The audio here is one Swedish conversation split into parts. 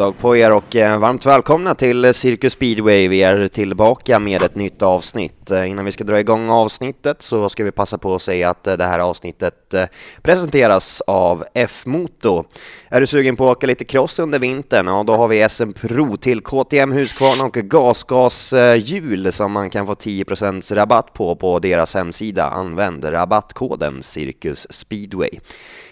Dag på er och eh, varmt välkomna till eh, Circus Speedway. Vi är tillbaka med ett nytt avsnitt. Eh, innan vi ska dra igång avsnittet så ska vi passa på att säga att det här avsnittet presenteras av F-Moto. Är du sugen på att åka lite cross under vintern? Ja, då har vi SM Pro till KTM Husqvarna och gasgashjul som man kan få 10% rabatt på på deras hemsida. Använd rabattkoden Cirkus Speedway.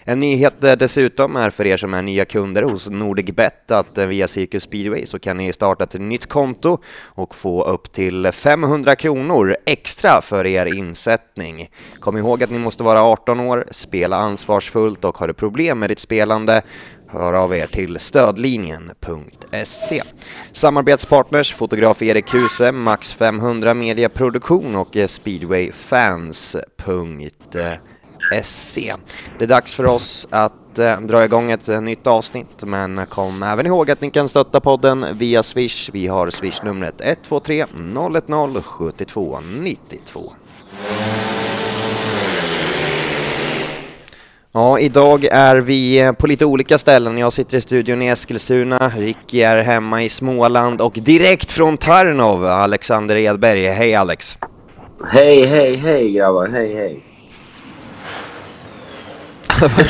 En nyhet eh, dessutom är för er som är nya kunder hos NordicBet att eh, via Circus Speedway så kan ni starta ett nytt konto och få upp till 500 kronor extra för er insättning. Kom ihåg att ni måste vara 18 år, spela ansvarsfullt och har du problem med ditt spelande Hör av er till stödlinjen.se. Samarbetspartners fotograf Erik Kruse, Max 500 Mediaproduktion och eh, speedwayfans.se SC. Det är dags för oss att eh, dra igång ett eh, nytt avsnitt, men kom även ihåg att ni kan stötta podden via Swish. Vi har Swish-numret 123 010 72 92. Ja, idag är vi eh, på lite olika ställen. Jag sitter i studion i Eskilstuna, Ricky är hemma i Småland och direkt från Tarnov, Alexander Edberg. Hej Alex! Hej, hej, hej grabbar, hej, hej!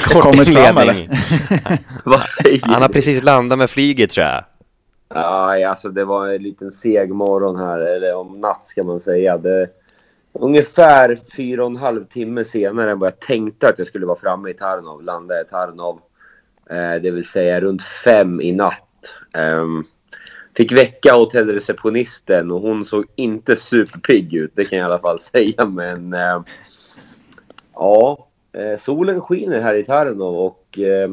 Kort inledning. Vad säger Han har precis landat med flyget tror jag. Ja, alltså det var en liten seg morgon här, eller om natt ska man säga. Det, ungefär fyra och en halv timme senare än vad jag tänkte att jag skulle vara framme i Tarnov, landa i Tarnov. Eh, det vill säga runt fem i natt. Eh, fick väcka hotellreceptionisten och hon såg inte superpigg ut, det kan jag i alla fall säga. Men eh, ja, solen skiner här i Tarnov och eh,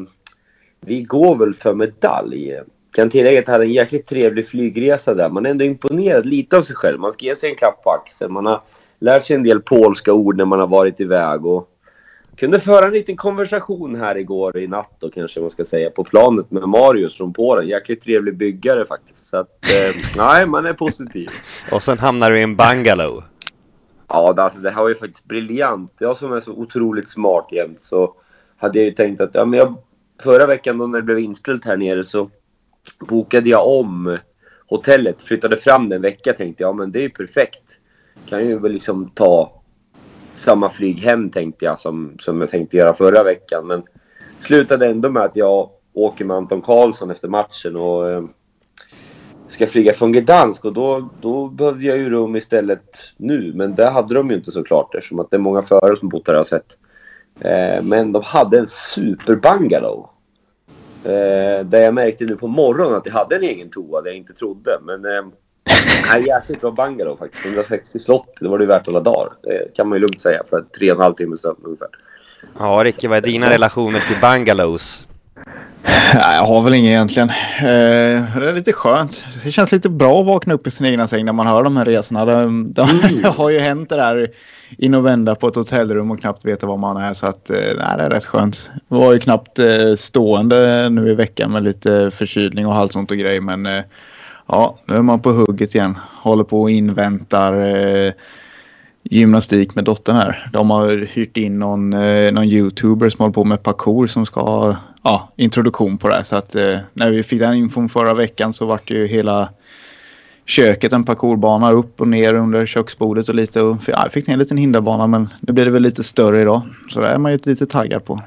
vi går väl för medalj. Kan tillägga att jag hade en jäkligt trevlig flygresa där. Man är ändå imponerad lite av sig själv. Man ska ge sig en klapp på axeln. Man har lärt sig en del polska ord när man har varit iväg och kunde föra en liten konversation här igår i natt då kanske man ska säga på planet med Marius från Polen. Jäkligt trevlig byggare faktiskt. Så att, eh, nej, man är positiv. och sen hamnar du i en bungalow. Ja, alltså, det här var ju faktiskt briljant. Jag som är så otroligt smart jämt så hade jag ju tänkt att ja, men jag, förra veckan då när det blev inställt här nere så bokade jag om hotellet. Flyttade fram det en vecka tänkte jag, ja men det är ju perfekt. Kan ju väl liksom ta samma flyg hem tänkte jag som, som jag tänkte göra förra veckan. Men slutade ändå med att jag åker med Anton Karlsson efter matchen och eh, ska flyga från Gdansk och då, då behövde jag ju rum istället nu. Men det hade de ju inte såklart eftersom att det är många förare som bott där har sett. Eh, men de hade en superbungalow. Eh, där jag märkte nu på morgonen att jag hade en egen toa, det jag inte trodde. Men eh, nej, jäkligt bra bungalow faktiskt. 160 slott, det var det värt alla dagar. Det kan man ju lugnt säga för tre och en halv timme sömn ungefär. Ja, Ricky, vad är dina relationer till bungalows? Nej, jag har väl ingen egentligen. Eh, det är lite skönt. Det känns lite bra att vakna upp i sin egna säng när man hör de här resorna. Det, det, mm. har ju hänt det där in och vända på ett hotellrum och knappt veta var man är. Så att, eh, nej, det är rätt skönt. Det var ju knappt eh, stående nu i veckan med lite förkylning och halsont och grejer. Men ja, nu är man på hugget igen. Håller på och inväntar gymnastik med dottern här. De har hyrt in någon, någon youtuber som håller på med parkour som ska ja, introduktion på det. Så att eh, när vi fick den infon förra veckan så vart ju hela köket en parkourbana upp och ner under köksbordet och lite. Och, ja, jag fick ner en liten hinderbana men nu blir det väl lite större idag. Så det är man ju lite taggad på.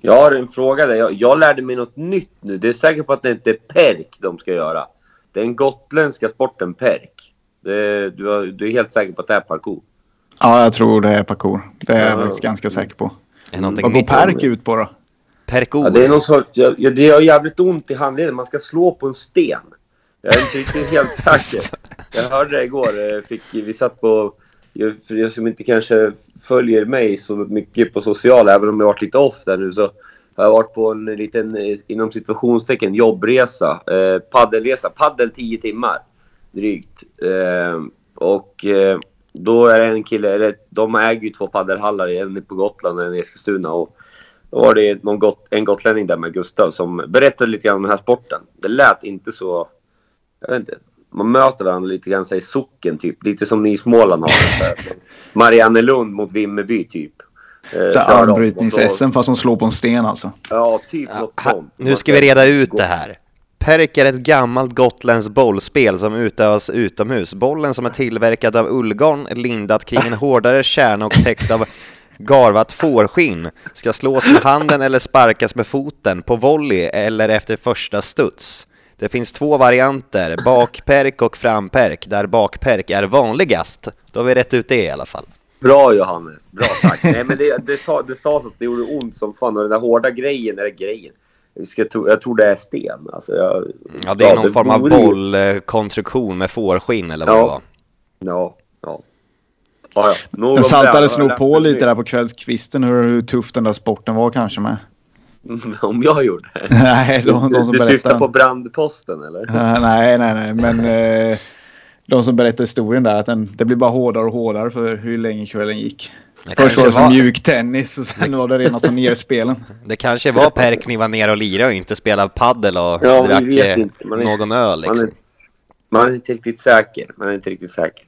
Jag har en fråga där. Jag, jag lärde mig något nytt nu. Det är säkert på att det inte är perk de ska göra. Det är den gotländska sporten perk. Det, du, har, du är helt säker på att det är parkour? Ja, jag tror det är parkour. Det är jag faktiskt ganska säker på. Vad går perk ut på då? Perkour? Ja, det är någon sorts... Jag, jag, det gör jävligt ont i handleden. Man ska slå på en sten. Jag är inte riktigt helt säker. Jag hörde det igår. Eh, fick, vi satt på... Jag, för jag som inte kanske följer mig så mycket på sociala, även om jag varit lite off där nu, så har jag varit på en liten, eh, inom situationstecken, jobbresa. Eh, paddelresa. Paddel 10 timmar drygt. Eh, och eh, då är det en kille, eller de äger ju två paddelhallar, en på Gotland och en i Eskilstuna. Och då var det någon got, en gotlänning där med Gustav som berättade lite grann om den här sporten. Det lät inte så... Jag vet inte. Man möter varandra lite grann i socken typ. Lite som ni i Småland har. Mariannelund mot Vimmerby typ. Eh, Så armbrytnings-SM fast de slår på en sten alltså. så- Ja, typ Ja, något sånt. nu ska vi reda ut det här. Perk är ett gammalt gotländskt bollspel som utövas utomhus. Bollen som är tillverkad av ullgarn, lindat kring en hårdare kärna och täckt av garvat fårskinn ska slås med handen eller sparkas med foten på volley eller efter första studs. Det finns två varianter, bakperk och framperk, där bakperk är vanligast. Då har vi rätt ut det i alla fall. Bra Johannes, bra tack. Nej men det, det, sa, det sades att det gjorde ont som fan och den där hårda grejen, eller grejen. Jag, ska, tro- jag tror det är sten. Alltså, jag, Ja, det är någon det form av bollkonstruktion med fårskinn eller vad Ja. det var. Ja, ja. Ja, ja. Den saltades nog på lite där på kvällskvisten hur, hur tuff den där sporten var kanske med. Om jag gjorde det? Nej, de, de som du berättar. syftar på brandposten eller? Nej, nej, nej, men eh, de som berättar historien där att den, det blir bara hårdare och hårdare för hur länge kvällen gick. Det Först kanske var det som var- mjuk tennis och sen var det rena turnerspelen. Det kanske var Perk ni var ner och lirade och inte spelade paddel och Ja, drack eh, inte. Man är- någon öl Man liksom. är, man är inte riktigt säker. Man är inte riktigt säker.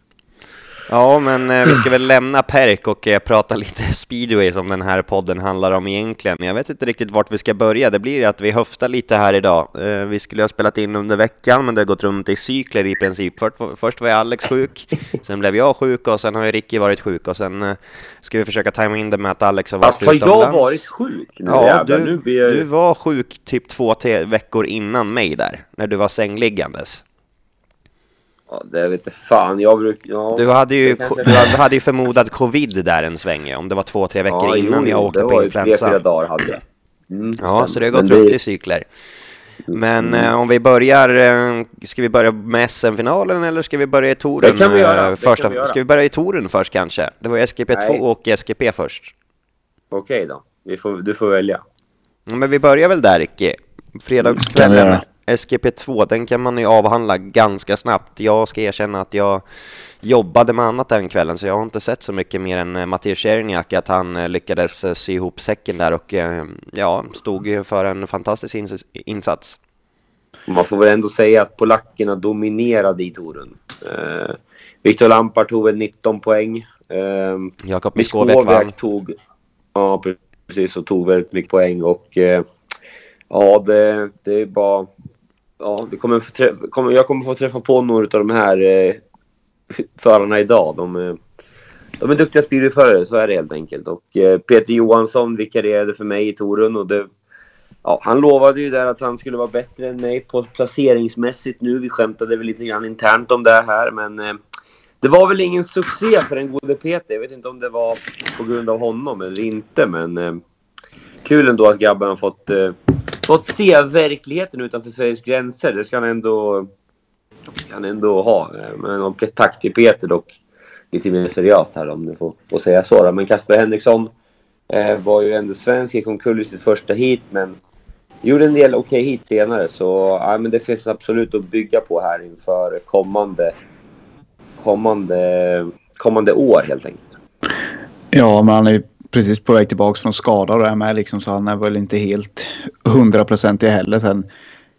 Ja, men eh, vi ska väl lämna Perk och eh, prata lite speedway som den här podden handlar om egentligen. Jag vet inte riktigt vart vi ska börja. Det blir att vi höftar lite här idag. Eh, vi skulle ha spelat in under veckan, men det har gått runt i cykler i princip. Först, först var jag Alex sjuk, sen blev jag sjuk och sen har ju Ricky varit sjuk och sen eh, ska vi försöka tajma in det med att Alex har varit Fast har jag utomlands. varit sjuk nu Ja, jävlar? du, jag... du var sjuk typ två veckor innan mig där, när du var sängliggandes. Ja, det vet fan. Jag brukar... Ja, Du hade ju, det kanske- du hade- ju förmodad covid där en sväng, ja, om det var två, tre veckor Ja, innan jo, jag åkte det på var ju Tre, fyra influensa. dagar hade jag. Mm, Ja, så det har men gått runt i cykler. Men eh, om vi börjar, eh, ska vi börja med SM-finalen eller ska vi börja i touren? Det kan vi göra, eh, det första, kan vi göra. Ska vi börja i touren först kanske? Det var SGP2 Nej. och SGP först. Okej då. Vi får, du får välja. Ja, Men vi börjar väl där Ricky. Fredagskvällen, göra. SGP2, den kan man ju avhandla ganska snabbt. Jag ska erkänna att jag jobbade med annat den kvällen, så jag har inte sett så mycket mer än eh, Mattias Czerniak, att han eh, lyckades eh, sy ihop säcken där och ja, stod ju för en fantastisk ins- insats. Man får väl ändå säga att polackerna dominerade i touren. Eh, Viktor Lampard tog väl 19 poäng. Eh, Jakob. Miskowiak tog... Ja, precis. Och tog väldigt mycket poäng. Och eh, ja, det, det är bara... Ja, vi kommer få träffa, kommer, jag kommer få träffa på några av de här eh, förarna idag. De, eh, de är duktiga speedwayförare, så är det helt enkelt. Och eh, Peter Johansson vikarierade för mig i Torun. och det... Ja, han lovade ju där att han skulle vara bättre än mig på placeringsmässigt nu. Vi skämtade väl lite grann internt om det här, men eh, det var väl ingen succé för den gode Peter. Jag vet inte om det var på grund av honom eller inte, men eh, kul ändå att grabben har fått, eh, fått se verkligheten utanför Sveriges gränser. Det ska han ändå, ska han ändå ha. Men, och tack till Peter dock. Lite mer seriöst här om du får, får säga så. Då. Men Kasper Henriksson eh, var ju ändå svensk, gick omkull i sitt första hit, men gjorde en del okej hit senare. Så ja, men det finns absolut att bygga på här inför kommande, kommande, kommande år helt enkelt. Ja, men han är ju precis på väg tillbaka från skada och det här med liksom, så han är väl inte helt hundraprocentig heller. Sen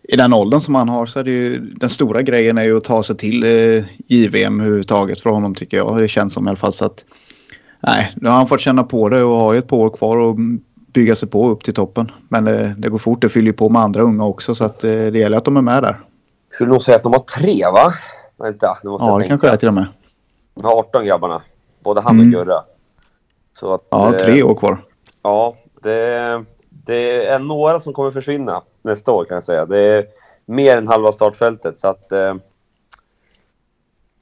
i den åldern som han har så är det ju den stora grejen är ju att ta sig till eh, JVM överhuvudtaget för honom tycker jag. Det känns som i alla fall så att nej, nu har han fått känna på det och har ju ett par år kvar och bygga sig på upp till toppen. Men eh, det går fort, det fyller ju på med andra unga också så att eh, det gäller att de är med där. Skulle nog säga att de har tre va? Vänta, nu måste Ja, jag det tänka. kanske är till och med. De har 18 grabbarna. Både han och Mm. Gurra. Så att, Ja, eh, tre år kvar. Ja, det, det är några som kommer försvinna nästa år kan jag säga. Det är mer än halva startfältet. Så att... Eh,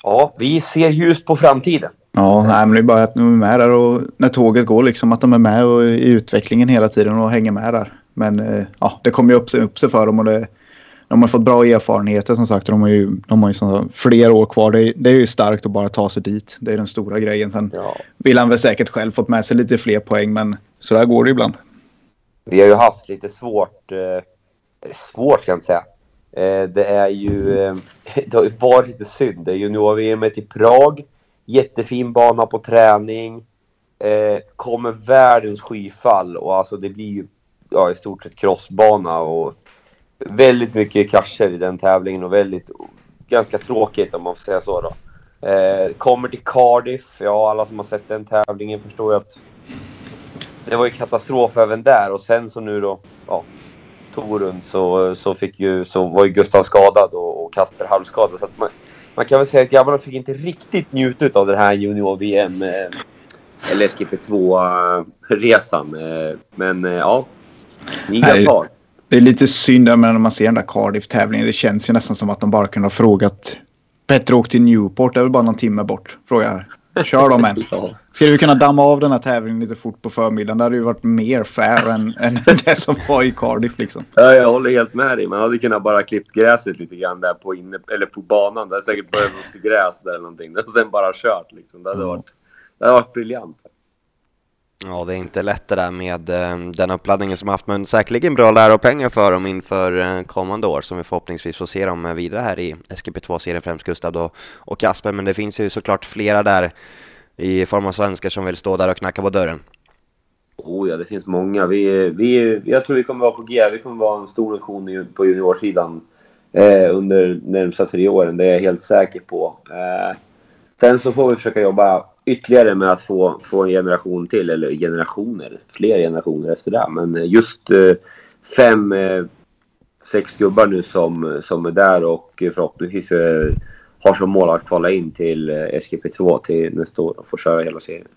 ja, vi ser ljust på framtiden. Ja, nej, men det är bara att de är med där och när tåget går liksom att de är med och i utvecklingen hela tiden och hänger med där. Men eh, ja, det kommer ju upp upp sig för dem och det, de har fått bra erfarenheter som sagt. De har ju, de har ju som, fler år kvar. Det, det är ju starkt att bara ta sig dit. Det är den stora grejen. Sen Ja. vill han väl säkert själv fått med sig lite fler poäng men så där går det ibland. Vi har ju haft lite svårt... Eh, svårt ska jag inte säga. Eh, det är ju... Eh, det har ju varit lite synd. Det är junior-VM i Prag. Jättefin bana på träning. Eh, kommer världens skyfall och alltså det blir ju ja, i stort sett crossbana och väldigt mycket krascher i den tävlingen och väldigt ganska tråkigt om man får säga så då. Eh, kommer till Cardiff, ja alla som har sett den tävlingen förstår ju att det var ju katastrof även där och sen så nu då, ja, Torun så, så, fick ju, så var ju Gustav skadad och, och Kasper halvskadad. Så att man, man kan väl säga att grabbarna fick inte riktigt njuta av det här junior-VM eh, eller SGP2-resan. Eh, men eh, ja, nya par. Det är lite synd när man ser den där Cardiff-tävlingen. Det känns ju nästan som att de bara kunde ha frågat Bättre åk till Newport, det är väl bara någon timme bort. Frågar Kör dem än. Skulle vi kunna damma av den här tävlingen lite fort på förmiddagen? Det hade ju varit mer fair än, än det som var i Cardiff liksom. Ja, jag håller helt med dig. Man hade kunnat bara klippt gräset lite grann där på, inne, eller på banan. Det hade säkert börjat växa gräs där eller någonting. Och sen bara kört liksom. Det hade varit, det hade varit briljant. Ja, det är inte lätt det där med eh, den uppladdningen som haft, men säkerligen bra läropengar för dem inför eh, kommande år som vi förhoppningsvis får se dem eh, vidare här i SGP2-serien, främst Gustav och, och Kasper. Men det finns ju såklart flera där i form av svenskar som vill stå där och knacka på dörren. Oh ja, det finns många. Vi, vi, jag tror vi kommer vara på G. Vi kommer vara en stor nation på juniorsidan eh, under närmsta tre åren. Det är jag helt säker på. Eh, sen så får vi försöka jobba ytterligare med att få, få en generation till, eller generationer, fler generationer efter det. Men eh, just eh, fem, eh, sex gubbar nu som, som är där och förhoppningsvis eh, har som mål att kvala in till eh, SGP2 till nästa år och få köra hela serien.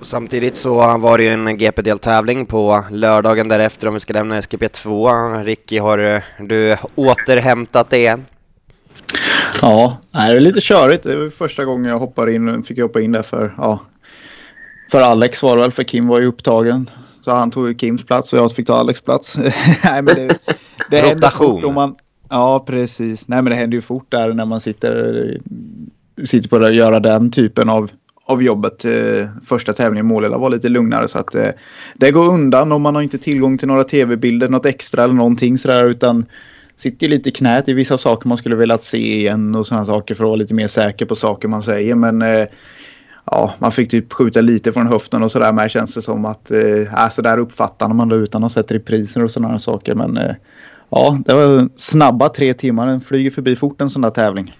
Samtidigt så var det ju en GP-deltävling på lördagen därefter om vi ska lämna SGP2. Ricky, har eh, du återhämtat det? Ja, det är lite körigt. Det var första gången jag hoppar in, fick jag hoppa in där för, ja, för Alex var det väl, för Kim var ju upptagen. Så han tog ju Kims plats och jag fick ta Alex plats. Nej, men det, det Rotation. Man, ja, precis. Nej, men det händer ju fort där när man sitter, sitter på att göra den typen av, av jobbet. Första tävlingen i Målilla var lite lugnare så att det går undan om man har inte tillgång till några tv-bilder, något extra eller någonting sådär utan sitter lite i knät i vissa saker man skulle velat se igen och sådana saker för att vara lite mer säker på saker man säger. Men eh, ja, man fick typ skjuta lite från höften och sådär med känns det som att eh, äh, så där uppfattar man det utan att sätta i repriser och sådana saker. Men eh, ja, det var snabba tre timmar. Den flyger förbi fort en sån där tävling.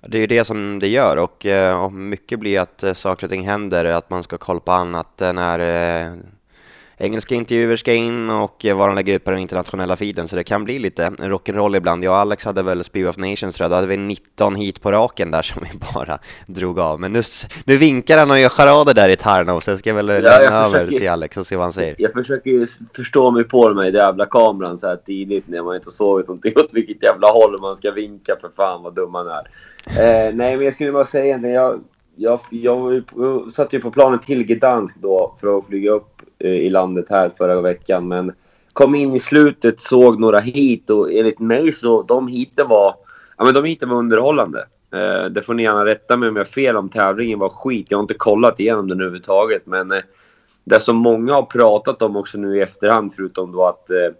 Det är ju det som det gör och, eh, och mycket blir att eh, saker och ting händer, att man ska kolla på annat eh, när engelska intervjuer ska in och vad de lägger ut på den internationella feeden, så det kan bli lite rock'n'roll ibland. Jag och Alex hade väl Speed of Nations tror jag, då hade vi 19 hit på raken där som vi bara drog av. Men nu, nu vinkar han och gör charader där i Tarnow, så jag ska väl ja, lämna över till Alex och se vad han säger. Jag försöker ju förstå mig på de här jävla kameran så här tidigt när man inte har sovit någonting åt vilket jävla håll man ska vinka för fan vad dum man är. Eh, nej, men jag skulle bara säga egentligen, jag, jag, jag, jag satt ju på planet till Gdansk då för att flyga upp Eh, Eh, i landet här förra veckan. Men kom in i slutet, såg några hit och enligt mig så de hiten var, ja, men de hiten var underhållande. Eh, det får ni gärna rätta mig om jag har fel om tävlingen var skit. Jag har inte kollat igenom den överhuvudtaget. Men eh, det som många har pratat om också nu i efterhand, förutom då att eh,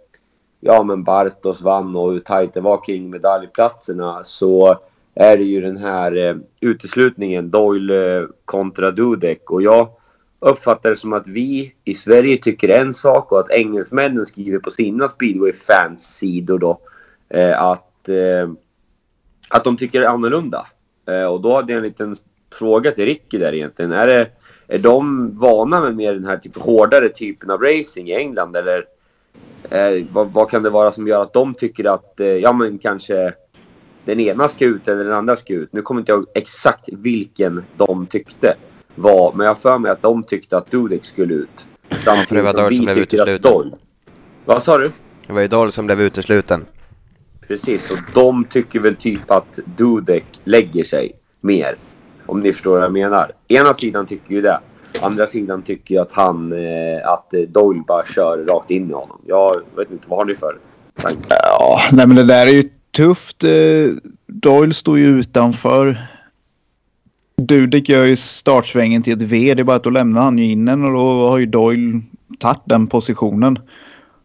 ja, men Bartos vann och hur tajt det var kring medaljplatserna, så är det ju den här eh, uteslutningen, Doyle eh, kontra Dudek. Och jag uppfattar det som att vi i Sverige tycker en sak och att engelsmännen skriver på sina speedway-fans-sidor då eh, att, eh, att de tycker annorlunda. Eh, och då hade jag en liten fråga till Ricky där egentligen. Är, det, är de vana med mer den här typ, hårdare typen av racing i England eller eh, vad, vad, kan det vara som gör att de tycker att, eh, ja men kanske den ena ska ut eller den andra ska ut. Nu kommer inte jag exakt vilken de tyckte var, men jag har för mig att de tyckte att Dudek skulle ut. Samtidigt för det var Doyle som blev utesluten. Vad sa du? Det var ju Doyle som blev utesluten. Precis, och de tycker väl typ att Dudek lägger sig mer. Om ni förstår vad jag menar. Ena sidan tycker ju det. Andra sidan tycker ju att han, eh, att Doyle bara kör rakt in i honom. Jag vet inte, vad har ni för tankar? Ja, nej men det där är ju tufft. Eh, Doyle står ju utanför. Dudek gör ju startsvängen till ett V. Det är bara att då lämnar han ju in den och då har ju Doyle tagit den positionen.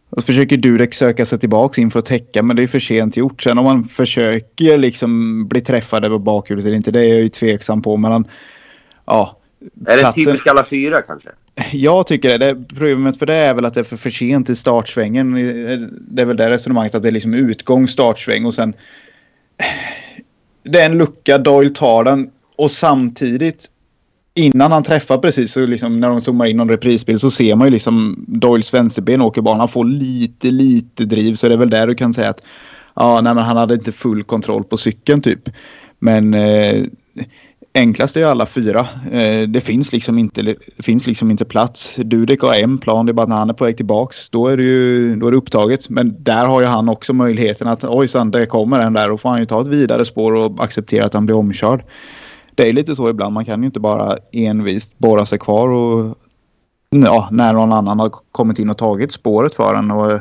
Och så försöker Dudek söka sig tillbaka in för att täcka men det är för sent gjort. Sen om man försöker liksom bli träffad över bakhjulet eller inte det är jag ju tveksam på. Men han ja. Är det typiskt alla fyra kanske? Jag tycker det. det. Problemet för det är väl att det är för, för sent i startsvängen. Det är väl det resonemanget att det är liksom utgång, startsväng och sen... Det är en lucka, Doyle tar den och samtidigt innan han träffar precis så liksom när de zoomar in någon reprisbild så ser man ju liksom Doyles vänsterben åker banan. Han får lite, lite driv så det är väl där du kan säga att ja, nej, men han hade inte full kontroll på cykeln typ. Men eh, enklast är ju alla fyra. Eh, det finns liksom inte, det finns liksom inte plats. Dudek har en plan, det är bara att när han är på väg tillbaks då är det ju då är det upptaget. Men där har ju han också möjligheten att ojsan, det kommer en där och får han ju ta ett vidare spår och acceptera att han blir omkörd. Det är lite så ibland, man kan ju inte bara envist borra sig kvar och ja, när någon annan har kommit in och tagit spåret för en och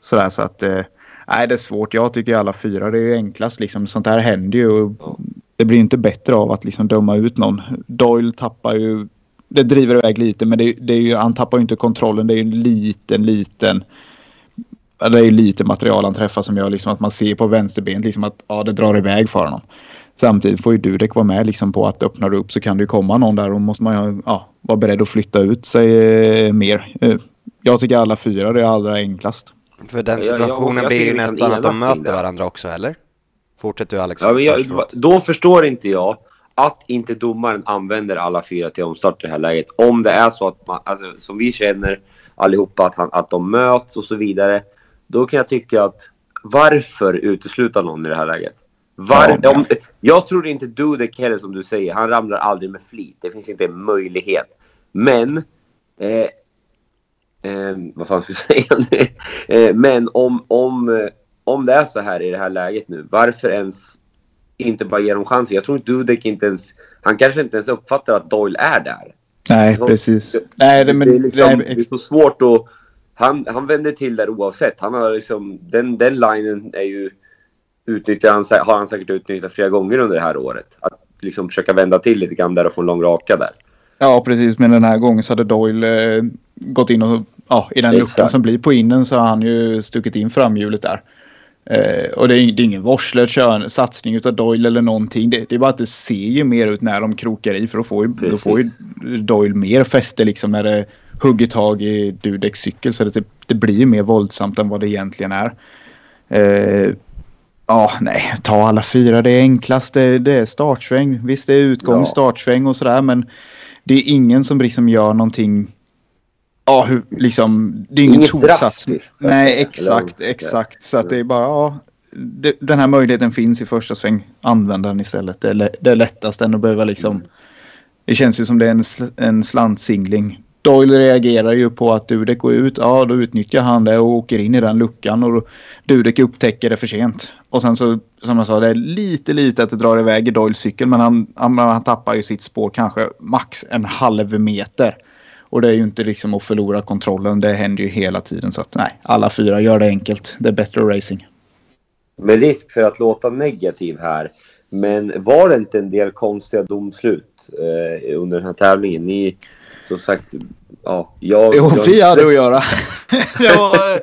sådär så att eh, nej det är svårt. Jag tycker alla fyra det är ju enklast liksom. Sånt här händer ju och det blir inte bättre av att liksom döma ut någon. Doyle tappar ju, det driver iväg lite men det, det är ju, han tappar ju inte kontrollen. Det är ju en liten, liten det är ju lite material han träffar som gör liksom att man ser på vänsterbenet liksom att ja, det drar iväg för honom. Samtidigt får ju Dudek vara med liksom på att öppnar du upp så kan det ju komma någon där och måste man ja, vara beredd att flytta ut sig eh, mer. Eh, jag tycker alla fyra det är allra enklast. För den Ja, jag- situationen jag blir ju nästan att de möter varandra också, eller? Fortsätt du Alex. Ja, jag, då förstår inte jag att inte domaren använder alla fyra till omstart i det här läget. Om det är så att man, alltså, som vi känner allihopa, att, han, att de möts och så vidare. Då kan jag tycka att varför utesluta någon i det här läget? Var, Ja. om, jag tror inte Dudek heller som du säger. Han ramlar aldrig med flit. Det finns inte en möjlighet. Men eh, eh, vad fan ska jag säga nu? Eh, men om, om, eh, om det är så här i det här läget nu, varför ens inte bara ge dem chansen? Jag tror inte Dudek inte ens... Han kanske inte ens uppfattar att Doyle är där. Nej, Ja, precis. Nej, det, men, det, är liksom, det det är är, så svårt att... Han, han vänder till där oavsett. Han har liksom, den, den linen är ju... Utnyttjar han, har han säkert utnyttjat flera gånger under det här året. Att liksom försöka vända till lite grann där och få en lång raka där. ja, precis. Men den här gången så hade Doyle eh, gått in och ja, i den luckan som blir på innen så har han ju stuckit in framhjulet där. Eh, och det är, det är ingen vårdslös satsning utav Doyle eller någonting. Det, det är bara att det ser ju mer ut när de krokar i för då får ju, då får ju Doyle mer fäste liksom när det hugger tag i Dudeks cykel. Så det, det blir ju mer våldsamt än vad det egentligen är. Eh, Ja, nej, ta alla fyra. Det är enklast. Det, det är startsväng. Visst, det är utgång, Ja. startsväng och sådär, men det är ingen som liksom gör någonting. Ja, hur, liksom. Det är ingen tosatsning. Nej, exakt, exakt. Så att det är bara, ja. Det, den här möjligheten finns i första sväng. Använd den istället. Det är, det är lättast än att behöva liksom. Det känns ju som det är en, en slantsingling. Doyle reagerar ju på att Dudek går ut. Ja, då utnyttjar han det och åker in i den luckan. Och Dudek upptäcker det för sent. Och sen så, som jag sa, det är lite, lite att det drar iväg i Doyles cykel. Men han, han, han tappar ju sitt spår kanske max en halv meter. Och det är ju inte liksom att förlora kontrollen. Det händer ju hela tiden. Så att nej, alla fyra gör det enkelt. Det är bättre racing. Med risk för att låta negativ här. Men var det inte en del konstiga domslut eh, under den här tävlingen? Ni, som sagt, ja, jag... Jo, jag, vi hade att göra. det, var,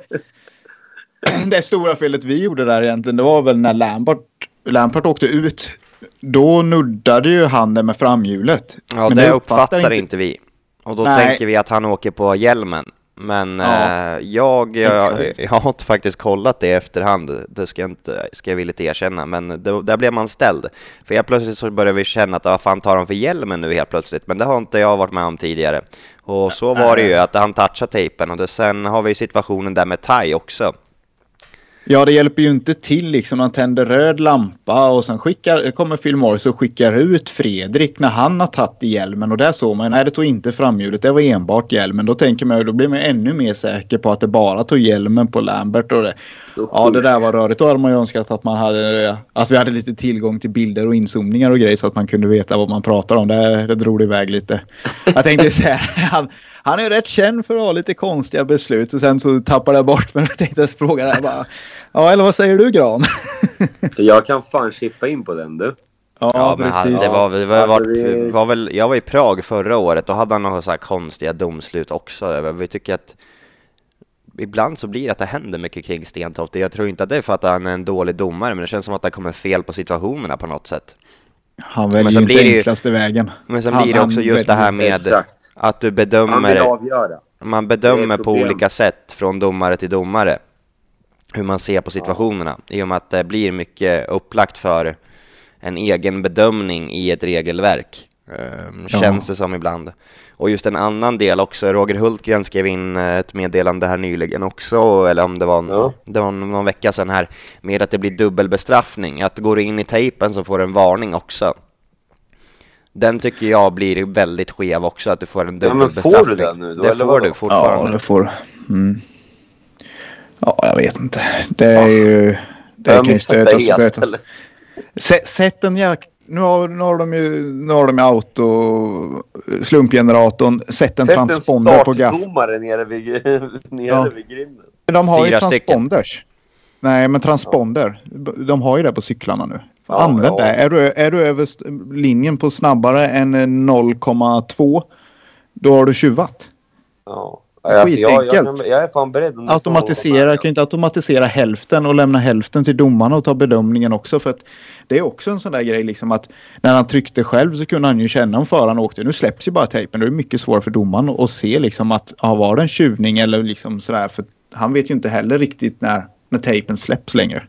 det stora felet vi gjorde där egentligen, det var väl när Lampart, Lampart åkte ut. Då nuddade ju han det med framhjulet. Ja, Men det det uppfattar uppfattar inte vi. Och då Nej. tänker vi att han åker på hjälmen. Men Ja, eh, jag, jag, jag har inte faktiskt kollat det i efterhand, det ska jag, inte, ska jag villigt erkänna, men det, där blev man ställd. För helt plötsligt så började vi känna att vad fan tar han för hjälmen nu helt plötsligt? Men det har inte jag varit med om tidigare. Och så var det ju, att han touchade tejpen och det, sen har vi situationen där med Tai också. Ja, det hjälper ju inte till liksom. Han tänder röd lampa och sen skickar, kommer Phil Morris och skickar ut Fredrik när han har tagit i hjälmen. Och där såg man, nej det tog inte framhjulet, det var enbart hjälmen. Då tänker man ju, då blir man ännu mer säker på att det bara tog hjälmen på Lambert. Och det. Ja, det där var rörigt. Då hade man ju önskat att man hade, alltså vi hade lite tillgång till bilder och inzoomningar och grejer så att man kunde veta vad man pratar om. Det, det drog det iväg lite. Jag tänkte säga, han, han är rätt känd för att ha lite konstiga beslut och sen så tappade jag bort men jag tänkte fråga det här bara. Ja, eller vad säger du Gran? Jag kan fan chippa in på den du. Ja, men han, det var, det var, var, var väl, jag var i Prag förra året, då hade han några så här konstiga domslut också. Vi tycker att ibland så blir det att det händer mycket kring Stentoft. Jag tror inte att det är för att han är en dålig domare, men det känns som att det kommer fel på situationerna på något sätt. Han väljer sen inte blir det ju- enklaste vägen. Men sen Han- blir det också just det här med Exakt. att du bedömer, avgöra. man bedömer på olika sätt från domare till domare hur man ser på situationerna. I och med att det blir mycket upplagt för en egen bedömning i ett regelverk. Ehm, Ja. Känns det som ibland. Och just en annan del också, Roger Hultgren skrev in eh, ett meddelande här nyligen också, eller om det var, Ja. det var någon vecka sedan här, med att det blir dubbelbestraffning. Att går du in i tejpen så får du en varning också. Den tycker jag blir väldigt skev också, att du får en Ja, men får du dubbelbestraffning. den nu då, Det får du fortfarande. Ja, det får mm. Ja, jag vet inte. Det är ju... Det Jag kan ju stötas och bötas. eller? Sä- Sätt en jäk... Nu har, nu har de ju nu har de ju auto... Slumpgeneratorn. Sätt en Sätt en transponder på gaff. startdomare nere vid, nere Ja. vid grinden. De har ju Fyra stycken. transponders. Nej, men transponder. De har ju det på cyklarna nu. Ja, Använd ja. det. Är du, är du över linjen på snabbare än eh, 0,2 då har du tjuvat. Ja. Alltså, jag, jag, Skitenkelt. jag är fan beredd. Automatisera, kan inte automatisera hälften och lämna hälften till domarna och ta bedömningen också. För att det är också en sån där grej liksom att när han tryckte själv så kunde han ju känna om föraren åkte. Nu släpps ju bara tejpen. Det är mycket svårare för domaren att se liksom att ja, var det en tjuvning eller liksom sådär. För han vet ju inte heller riktigt när, när tejpen släpps längre.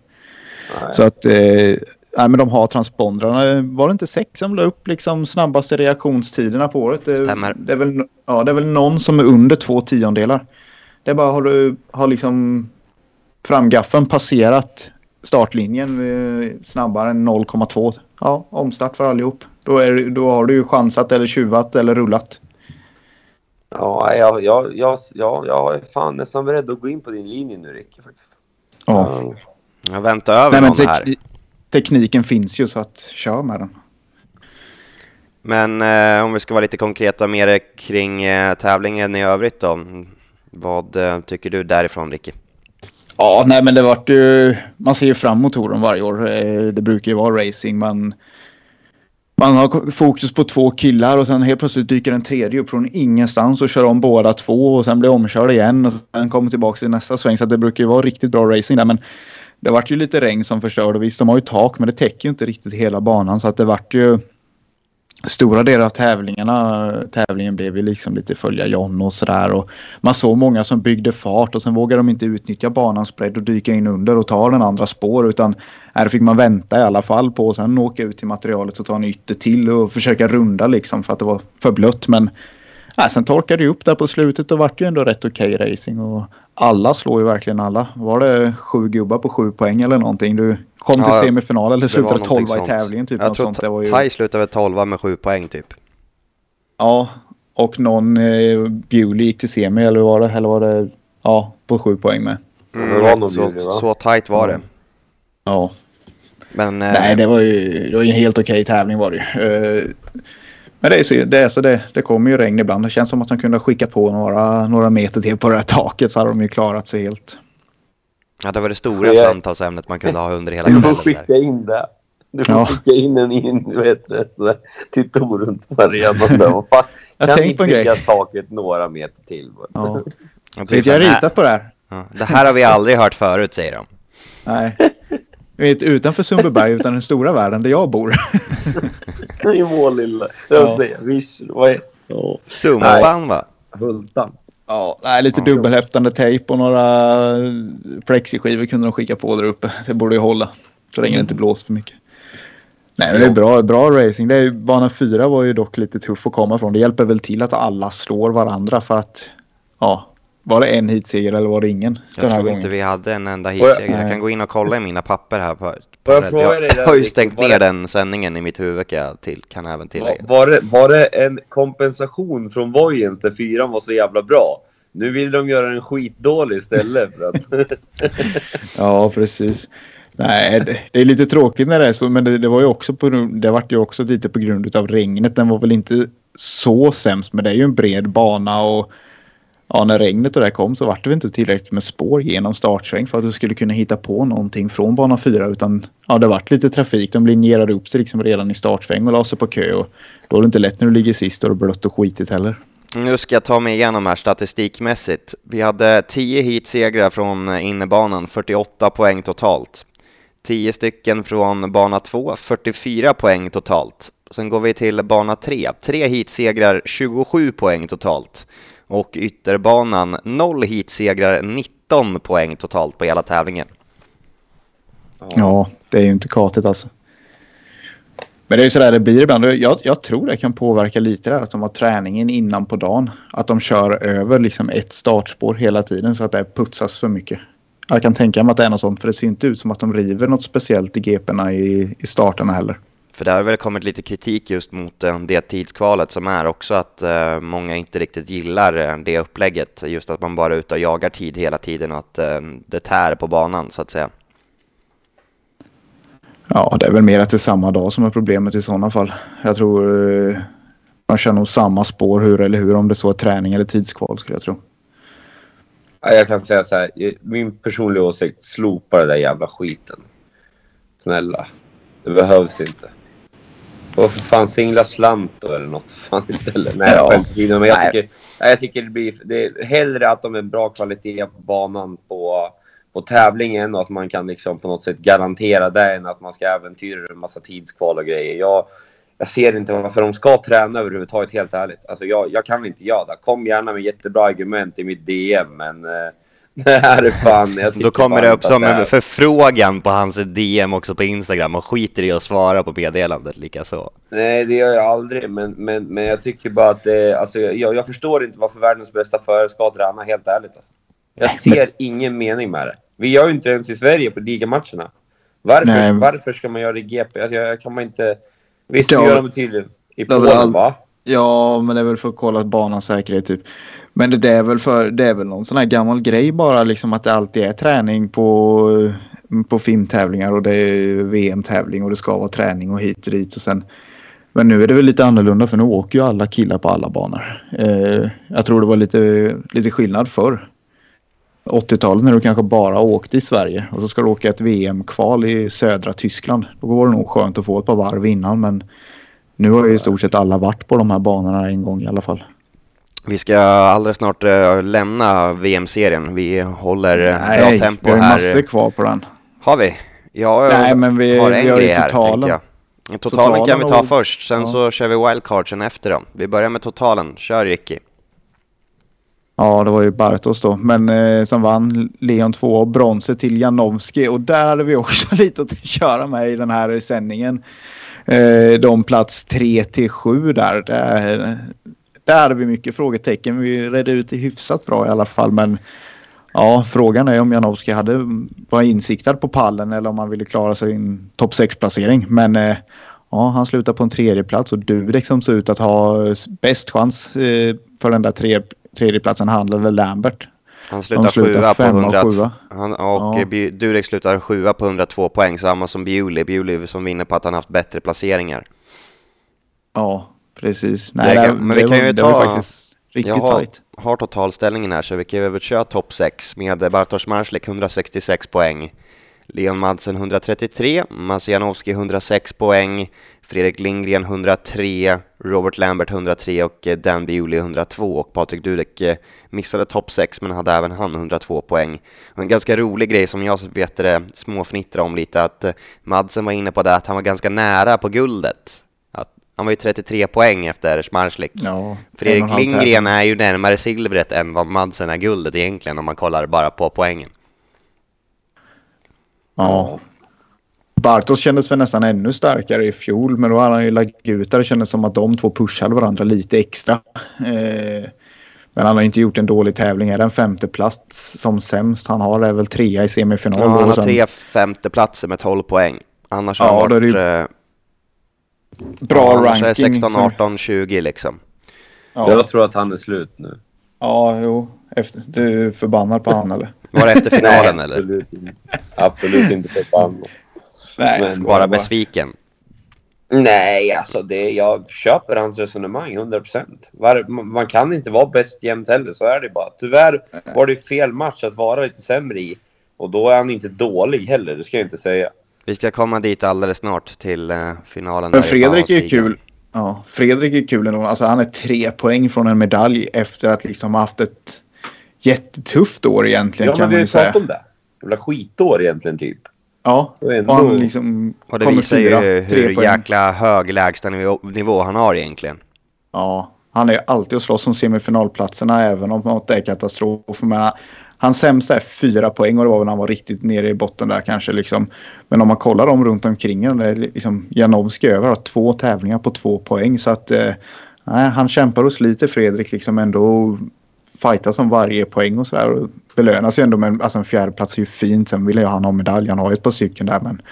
Nej. Så att eh, nej, men de har transpondrarna. Var det inte sex som la upp liksom snabbaste reaktionstiderna på året? Det, Stämmer. Det är, väl, ja, det är väl någon som är under två tiondelar. Det är bara har du har liksom framgaffeln passerat startlinjen eh, snabbare än 0,2. Ja, omstart för allihop. Då, är, då har du ju chansat eller tjuvat eller rullat. Ja, jag, jag, jag, jag, jag är fan nästan beredd att gå in på din linje nu Ricky. Faktiskt. Ja. Ja. Jag väntar över Nej, någon här. Tek- tekniken finns ju så att kör med den. Men eh, om vi ska vara lite konkreta mer kring eh, tävlingen i övrigt då. Vad eh, tycker du därifrån Ricky? Ja, nej men det vart ju... Man ser ju fram emot touren varje år. Eh, Det brukar ju vara racing. Man, man har fokus på två killar och sen helt plötsligt dyker en tredje upp från ingenstans och kör om båda två och sen blir omkörd igen och sen kommer tillbaka i nästa sväng. Så det brukar ju vara riktigt bra racing där. Men det vart ju lite regn som förstörde. Visst, de har ju tak men det täcker ju inte riktigt hela banan så att det vart ju stora delar av tävlingarna, tävlingen blev ju liksom lite följa John och sådär. Och man såg många som byggde fart och sen vågade de inte utnyttja banans bredd och dyka in under och ta den andra spår utan äh, här fick man vänta i alla fall på och sen åka ut till materialet och ta en ytter till och försöka runda liksom för att det var för blött. Men äh, sen torkade det upp där på slutet och vart ju ändå rätt okej racing och alla slår ju verkligen alla. Var det sju gubbar på sju poäng eller någonting? Du kom till Ja, semifinal eller slutade tolva i tävlingen typ. Jag tror sånt. Ju... Tai slutade 12 med 7 poäng typ. Ja, och någon eh, Bewley gick till semi eller var det? Eller var det ja, på sju poäng med? det var nog så, va? så tight var det. Ja. Men eh, Nej, det var ju, det var en helt okej tävling var det ju. Eh, Men det är så, det, är så det, det kommer ju regn ibland. Det känns som att de kunde ha skickat på några, några meter till på det här taket så hade de ju klarat sig helt. ja, det var det stora Jag- samtalsämnet man kunde ha under hela Du får kvällen. Skicka in det. Du får Ja. skicka in en in, du vet, sådär, till Tor runt på arenan. Vad fan, Jag Kan tänkte ni på en grej. bygga taket några meter till? Ja. Jag jag har ritat på det här. ja, det här har vi aldrig hört förut säger de. Nej. Vet, utanför Sundbyberg, utan den stora världen där jag bor. I Målilla. Jag Ja. säger, visst, vad är ja. Sumpan va? Hultan. Ja, nej, lite dubbelhäftande tejp och några plexiskivor kunde de skicka på där uppe. Det borde ju hålla. Så länge det inte blåser för mycket. Nej, men det är bra, bra racing. Det är, bana fyra var ju dock lite tuff att komma från. Det hjälper väl till att alla slår varandra för att ja, var det en hitseger eller var det ingen Jag den här tror gången? inte vi hade en enda jag- hitseger. Jag kan gå in och kolla i mina papper här. På, på jag jag där, har ju stängt var ner det- den sändningen i mitt huvud kan jag till, kan jag även tillägga. Var det, var det en kompensation från Vojens där fyran var så jävla bra? Nu vill de göra en skitdålig istället. För att, Ja, precis. Nej, det, det är lite tråkigt när det är så, men det, det var ju också på, det vart ju också lite på grund av regnet. Den var väl inte så sämst, men det är ju en bred bana och ja, när regnet och det kom så vart det inte tillräckligt med spår genom startsväng för att du skulle kunna hitta på någonting från bana 4 utan ja, det vart lite trafik. De linjerade upp sig liksom redan i startsväng och la sig på kö och då är det inte lätt när du ligger sist och det är blött och skitigt heller. Nu ska jag ta mig igenom här statistikmässigt. Vi hade 10 heatsegrar från innebanan, 48 poäng totalt. 10 stycken från bana 2, 44 poäng totalt. Sen går vi till bana 3, 3 heatsegrar, 27 poäng totalt. Och ytterbanan, noll heatsegrar, 19 poäng totalt på hela tävlingen. Ja, det är ju inte katigt alltså. Men det är ju sådär det blir ibland. Jag, jag tror det kan påverka lite där att de har träningen innan på dagen. Att de kör över liksom ett startspår hela tiden så att det putsas för mycket. Jag kan tänka mig att det är något sånt för det ser inte ut som att de river något speciellt i GP'na i, i starterna heller. För det har väl kommit lite kritik just mot eh, det tidskvalet som är också att uh, många inte riktigt gillar uh, det upplägget. Just att man bara är ute och jagar tid hela tiden och att det tär på banan så att säga. Ja, det är väl mer att det är samma dag som är problemet i sådana fall. Jag tror man kör nog samma spår hur eller hur om det så är träning eller tidskval skulle jag tro. Jag kan säga så här, min personliga åsikt, slopa den där jävla skiten. Snälla. Det behövs inte. Och för fan singla slant då eller något fan istället. Nej, ja. skämt Men jag tycker, jag tycker det blir det är hellre att de är bra kvalitet på banan på, på tävlingen och att man kan liksom på något sätt garantera det än att man ska äventyra en massa tidskval och grejer. Jag, jag ser inte varför de ska träna överhuvudtaget helt ärligt. Alltså jag, jag kan inte göra det. Kom gärna med jättebra argument i mitt DM men eh, det här är fan, jag Då kommer det upp som en förfrågan på hans DM också på Instagram och skiter i att svara på meddelandet likaså. Nej, det gör jag aldrig, men, men, men jag tycker bara att det, alltså, jag, jag förstår inte varför världens bästa förare ska träna, helt ärligt. Alltså. Jag ser ingen mening med det. Vi gör ju inte ens i Sverige på ligamatcherna. Varför, varför ska man göra det i GP? Alltså, kan man inte... Visst, ja, gör de tydligen i Polen, va? Ja, men det är väl för att kolla banans säkerhet typ. Men det är väl för, det är väl någon sån här gammal grej bara liksom att det alltid är träning på, på filmtävlingar och det är VM-tävling och det ska vara träning och hit och dit och sen. Men nu är det väl lite annorlunda för nu åker ju alla killar på alla banor. Eh, jag tror det var lite, lite skillnad förr. 80-talet när du kanske bara åkte i Sverige och så ska du åka ett VM-kval i södra Tyskland. Då var det nog skönt att få ett par varv innan men nu har ju i stort sett alla varit på de här banorna en gång i alla fall. Vi ska alldeles snart uh, lämna VM-serien. Vi håller uh, Nej, bra tempo här. vi har massor kvar på den. Har vi? Ja, Nej, men vi, har en vi grej här, totalen. jag. Totalen, totalen kan vi ta och... först, sen ja. så kör vi wildcardsen efter dem. Vi börjar med totalen. Kör Ricky. Ja, det var ju Bartos då, men eh, som vann Leon 2 och bronset till Janowski och där hade vi också lite att köra med i den här sändningen. Eh, de plats 3 till 7 där. där där hade vi mycket frågetecken. Vi redde ut det hyfsat bra i alla fall. Men ja, frågan är om Janowski hade var insiktad på pallen eller om han ville klara sig i en topp 6-placering. Men eh, ja, han slutar på en tredje plats och Dudek som ser ut att ha bäst chans eh, för den där tre, tredjeplatsen, han eller Lambert. Han slutar, slutar sjua på 100. Han, och ja. Durek slutar sjua på 102 poäng, samma som Bewley. Bewley som vinner på att han haft bättre placeringar. Ja, Precis. Nej, det, men vi kan ju ta... faktiskt riktigt jag har, har totalställningen här så vi kan väl köra topp 6 med Bartosz Marslik 166 poäng. Leon Madsen 133, Masianowski 106 poäng, Fredrik Lindgren 103, Robert Lambert 103 och Dan Bewley 102 och Patrik Dudek eh, missade topp 6 men hade även han 102 poäng. Och en ganska rolig grej som jag vet det småfnittra om lite att eh, Madsen var inne på det att han var ganska nära på guldet han var ju 33 poäng efter Schmarslik. Ja, Fredrik Lindgren är ju närmare silvret än vad Madsen är guldet egentligen om man kollar bara på poängen. Ja. Bartos kändes väl nästan ännu starkare i fjol, men då hade han ju lagt ut där. Det kändes som att de två pushade varandra lite extra. Eh, men han har inte gjort en dålig tävling. Är det en femteplats som sämst han har? är väl trea i semifinal. Ja, han har sen... tre femteplatser med 12 poäng. Annars ja, har han varit... Bra ja, ranking. är 16, 18, 20 liksom. Ja. Jag tror att han är slut nu. Ja, jo. Efter, du är förbannad på han eller? Var det efter finalen Nej, eller? Absolut, absolut inte förbannad. Nej, Men, bara besviken. Nej, alltså det, jag köper hans resonemang 100 procent. Man kan inte vara bäst jämt heller, så är det bara. Tyvärr var det fel match att vara lite sämre i. Och då är han inte dålig heller, det ska jag inte säga. Vi ska komma dit alldeles snart till uh, finalen. Men Fredrik är kul. Ja, Fredrik är kul ändå. Alltså, han är tre poäng från en medalj efter att liksom haft ett jättetufft år egentligen. Ja, men vi har ju pratat om det. Jävla skitår egentligen typ. Ja, Och ändå- och han liksom Och det visar fyra, ju hur poäng. jäkla hög lägstanivå nivå han har egentligen. Ja, han är alltid att slåss om semifinalplatserna även om något är katastrof. Men hans sämsta är fyra poäng och det var väl när han var riktigt nere i botten där kanske. Liksom. Men om man kollar dem runt omkring honom, liksom Janowski över har två tävlingar på två poäng. Så att eh, han kämpar och sliter Fredrik liksom ändå fightas om varje poäng och sådär. Belönas ju ändå med en- alltså en fjärdeplats är ju fint. Sen vill ju han ha medalj. Han har ju ett par stycken där men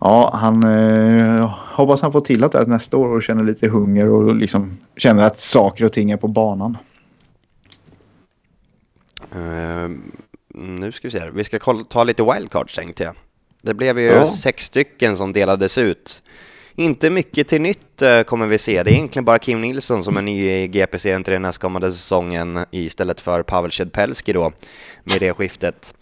Ja, han eh, hoppas han får till att det här nästa år och känner lite hunger och liksom känner att saker och ting är på banan. Eh, nu ska vi se, här. vi ska kolla, ta lite wildcards tänkte jag. Det blev ju Ja. sex stycken som delades ut. Inte mycket till nytt eh, kommer vi se. Det är egentligen bara Kim Nilsson som är ny i GP-serien till den nästkommande säsongen istället för Pavel Cedpelski då med det skiftet.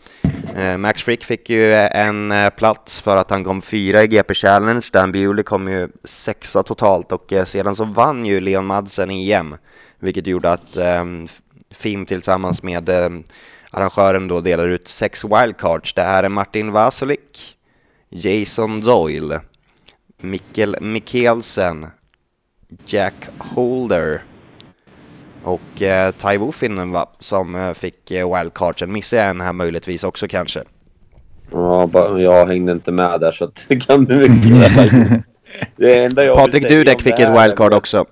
Eh, Max Frick fick ju en eh, plats för att han kom fyra i GP Challenge. Dan Bewley kom ju sexa totalt och eh, sedan så vann ju Leon Madsen EM, vilket gjorde att eh, FIM tillsammans med eh, arrangören då delar ut sex wildcards. Det är Martin Vasulik, Jason Doyle, Mikkel Mikkelsen, Jack Holder och eh, Ty Woofinen va, som eh, fick eh, wildcardsen. Missade jag en här möjligtvis också kanske? Ja, bara, jag hängde inte med där så att det kan du mycket väl. Det enda jag vill Patrik Dudek fick ett här wildcard också,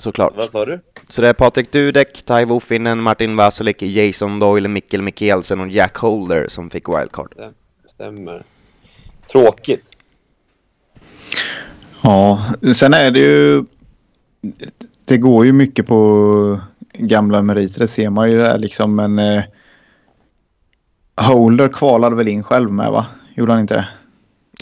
såklart. Vad sa du? Så det är Patrik Dudek, Ty Woofinen, Martin Vasulik, Jason Doyle, Mikkel Mikkelsen och Jack Holder som fick wildcard. Stämmer. Tråkigt. Ja, sen är det ju... Det går ju mycket på gamla meriter, det ser man ju där liksom. Men eh, Holder kvalade väl in själv med va? Gjorde han inte det?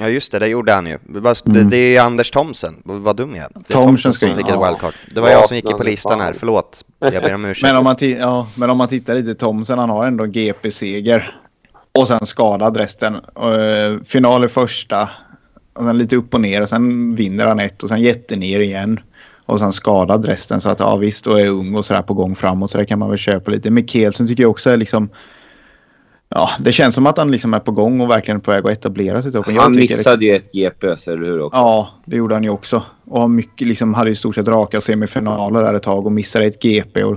Ja just det, det gjorde han ju. Det, var, Mm. det, det är Anders Thomsen, vad dum jag är. Thomsen som fick ett wildcard. Det var jag som gick på listan här, förlåt. Jag ber om ursäkt. Men om man, ja, men om man tittar lite Thomsen, han har ändå en GP-seger. Och sen skadad resten. Uh, final i första. Och sen lite upp och ner. Och sen vinner han ett och sen jättener igen. Och sen skadad resten. Så att ja visst, då är ung och sådär på gång framåt. Så det kan man väl köpa lite. Mikkelsen tycker jag också är liksom... Ja, det känns som att han liksom är på gång och verkligen på väg att etablera sig. toppen. Han missade ju ett GPS, eller hur? Också? Ja, det gjorde han ju också. Och har mycket, liksom, hade i stort sett raka semifinaler där ett tag och missade ett GP. Och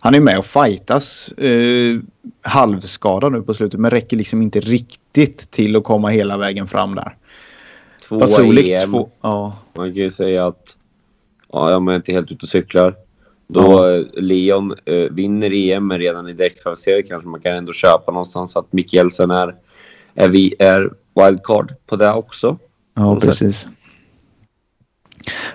han är med och fightas eh, halvskadad nu på slutet men räcker liksom inte riktigt till att komma hela vägen fram där. Tvåa Vasulik EM. två... Ja, Man kan ju säga att ja, jag är inte helt ute och cyklar. Då eh, Leon eh, vinner EM men redan i direktkvalificering kanske man kan ändå köpa någonstans att Mikkelsen är, är, vi, är wildcard på det också. ja precis.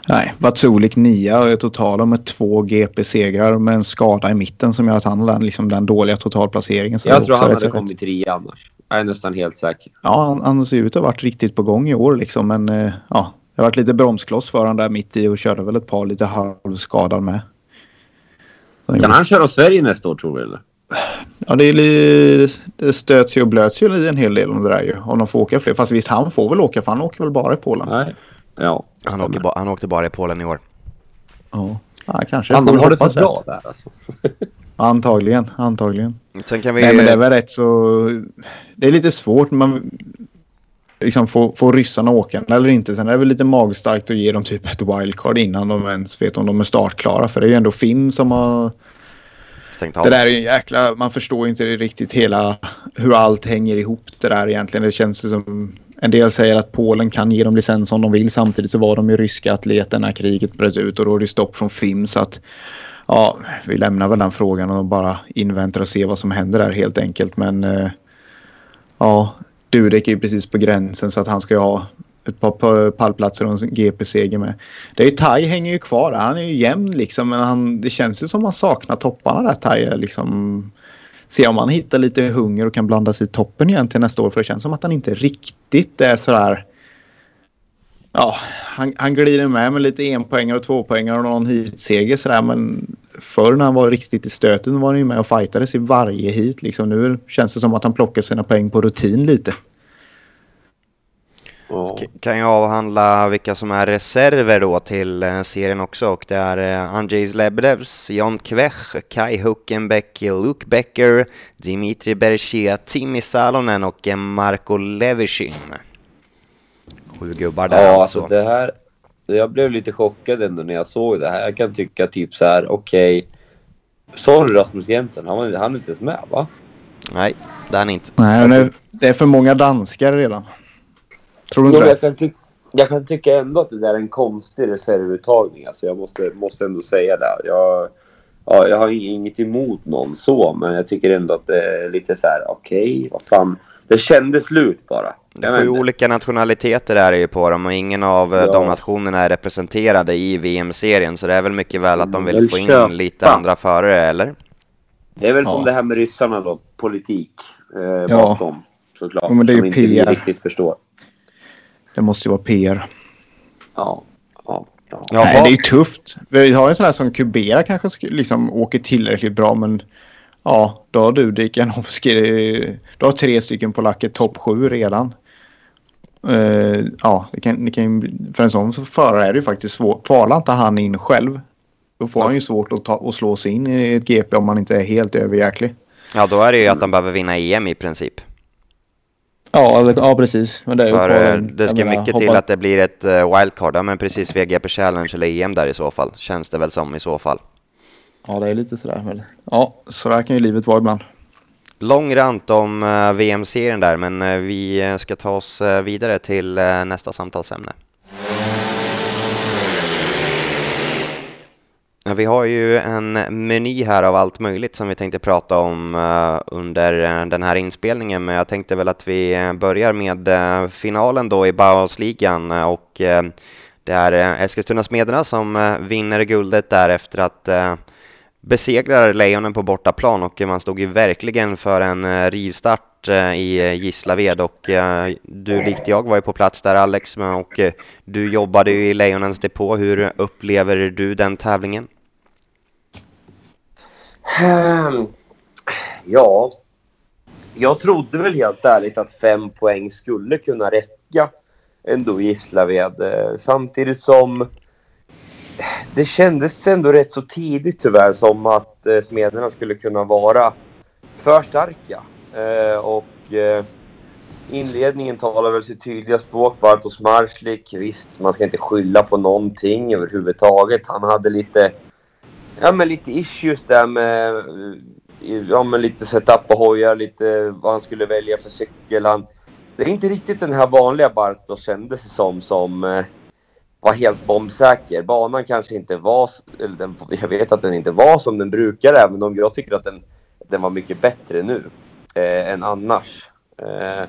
Nej, Vatsulik nia totala med två GP-segrar med en skada i mitten som gör att han den, liksom den dåliga totalplaceringen. Jag tror han hade kommit trea annars. Jag är nästan helt säker. Ja, han, han ser ut att ha varit riktigt på gång i år liksom. Men eh, ja, det har varit lite bromskloss för honom där mitt i och körde väl ett par lite halvskadad med. Kan han köra Sverige nästa år tror du eller? Ja, det, är li, det stöts ju och blöts ju en hel del om det där ju. Om de får åka fler. Fast visst, han får väl åka för han åker väl bara i Polen. Nej. Ja. Han, åker ba, han åkte bara i Polen i år. Ja, ja kanske. Han har det för bra där alltså. Antagligen, antagligen. Sen kan vi... Nej, men det är väl rätt så... Det är lite svårt man liksom får, får ryssarna åka eller inte. Sen är det väl lite magstarkt att ge dem typ ett wildcard innan de ens vet om de är startklara. För det är ju ändå Finn som har... stängt av. Det där är ju en jäkla... Man förstår ju inte riktigt hela hur allt hänger ihop det där egentligen. Det känns som... En del säger att Polen kan ge dem licens om de vill. Samtidigt så var de ju ryska atleter när kriget bröt ut och då är det stopp från FIM. Så att ja, vi lämnar väl den frågan och bara inväntar och ser vad som händer där helt enkelt. Men eh, ja, Dudek är ju precis på gränsen så att han ska ju ha ett par pallplatser och en GP-seger med. Det är ju Tai hänger ju kvar där. Han är ju jämn liksom men han, det känns ju som man saknar topparna där Tai. Liksom, se om han hittar lite hunger och kan blanda sig i toppen igen till nästa år. För det känns som att han inte riktigt är sådär... Ja, han, han glider med med lite enpoängare och tvåpoängare och någon hitseger sådär. Men förr när han var riktigt i stöten var han ju med och fightades i varje hit. Liksom. Nu känns det som att han plockar sina poäng på rutin lite. Kan jag avhandla vilka som är reserver då till eh, serien också och det är eh, Andrzej Lebedevs, Jan Kvech, Kai Huckenbeck, Luke Becker, Dimitri Berchia, Timmy Salonen och eh, Marko Levishin. Sju gubbar där Ja, alltså. alltså det här. Jag blev lite chockad ändå när jag såg det här. Jag kan tycka typ så här, okej. Sorry Rasmus Jensen, han, var, han är inte ens med va? Nej, det är han inte. Nej, men det, är för många danskar redan. Tror du inte det? jag, kan jag kan tycka ändå att det där är en konstig reservuttagning. Alltså jag måste, måste ändå säga det. Jag, ja, jag har inget emot någon så, men jag tycker ändå att det är lite så här, okej, vad fan. Det kändes slut bara. Jag vet Sju olika nationaliteter är det ju på dem och ingen av eh, Ja. de nationerna är representerade i VM-serien så det är väl mycket väl att de vill Väl få in köpa. lite andra förare, eller? Det är väl som Ja. det här med ryssarna då, politik eh, Ja. bakom. Såklart. Ja, men det är som ju inte vi PR. riktigt förstår. Det måste ju vara PR. Ja. Ja. ja. Nej, det är ju tufft. Vi har en sån här som Kubera kanske sk- liksom åker tillräckligt bra, men ja, då har du Dikanovski. Du har tre stycken polacker topp sju redan. Eh, ja, det kan, det kan, ju- för en sån förare är det ju faktiskt svårt. Kvalar inte han in själv, då får han ju svårt att, ta, att slå sig in i ett GP om man inte är helt överjäklig. Ja, då är det ju att de behöver vinna EM i princip. Ja, eller- ja precis. Men det För på- eh, det ska menar, mycket hoppa- till att det blir ett eh, wildcard. Ja, men precis VGP Challenge eller EM där i så fall. Känns det väl som i så fall. Ja, det är lite sådär. väl. Ja, så där kan ju livet vara ibland. Lång rant om eh, VM-serien där, men eh, vi eh, ska ta oss vidare till nästa samtalsämne. Ja, Vi har ju en meny här av allt möjligt som vi tänkte prata om under den här inspelningen, men jag tänkte väl att vi börjar med finalen då i Bauhausligan och det är Eskilstuna-Smederna som vinner guldet där efter att besegrar Lejonen på bortaplan och man stod ju verkligen för en eh, rivstart eh, i eh, Gislaved och du likt jag var ju på plats där Alex och du jobbade ju i Lejonens depå. Hur upplever du den tävlingen? Ehm, ja, jag trodde väl helt ärligt att fem poäng skulle kunna räcka ändå i Gislaved. Samtidigt som det kändes ändå rätt så tidigt tyvärr som att eh, Smederna skulle kunna vara för starka. Eh, och eh, inledningen talar väl sitt tydliga språk. Bartosz Marslik, visst man ska inte skylla på någonting överhuvudtaget. Han hade lite Ja men lite issues där med eh, ja, men lite setup på hojar, lite vad han skulle välja för cykel. Han, det är inte riktigt den här vanliga Bartos kändes det som, som eh, var helt bombsäker. Banan kanske inte var, eller den, jag vet att den inte var som den brukar även om jag tycker att den, den var mycket bättre nu eh, än annars. Eh,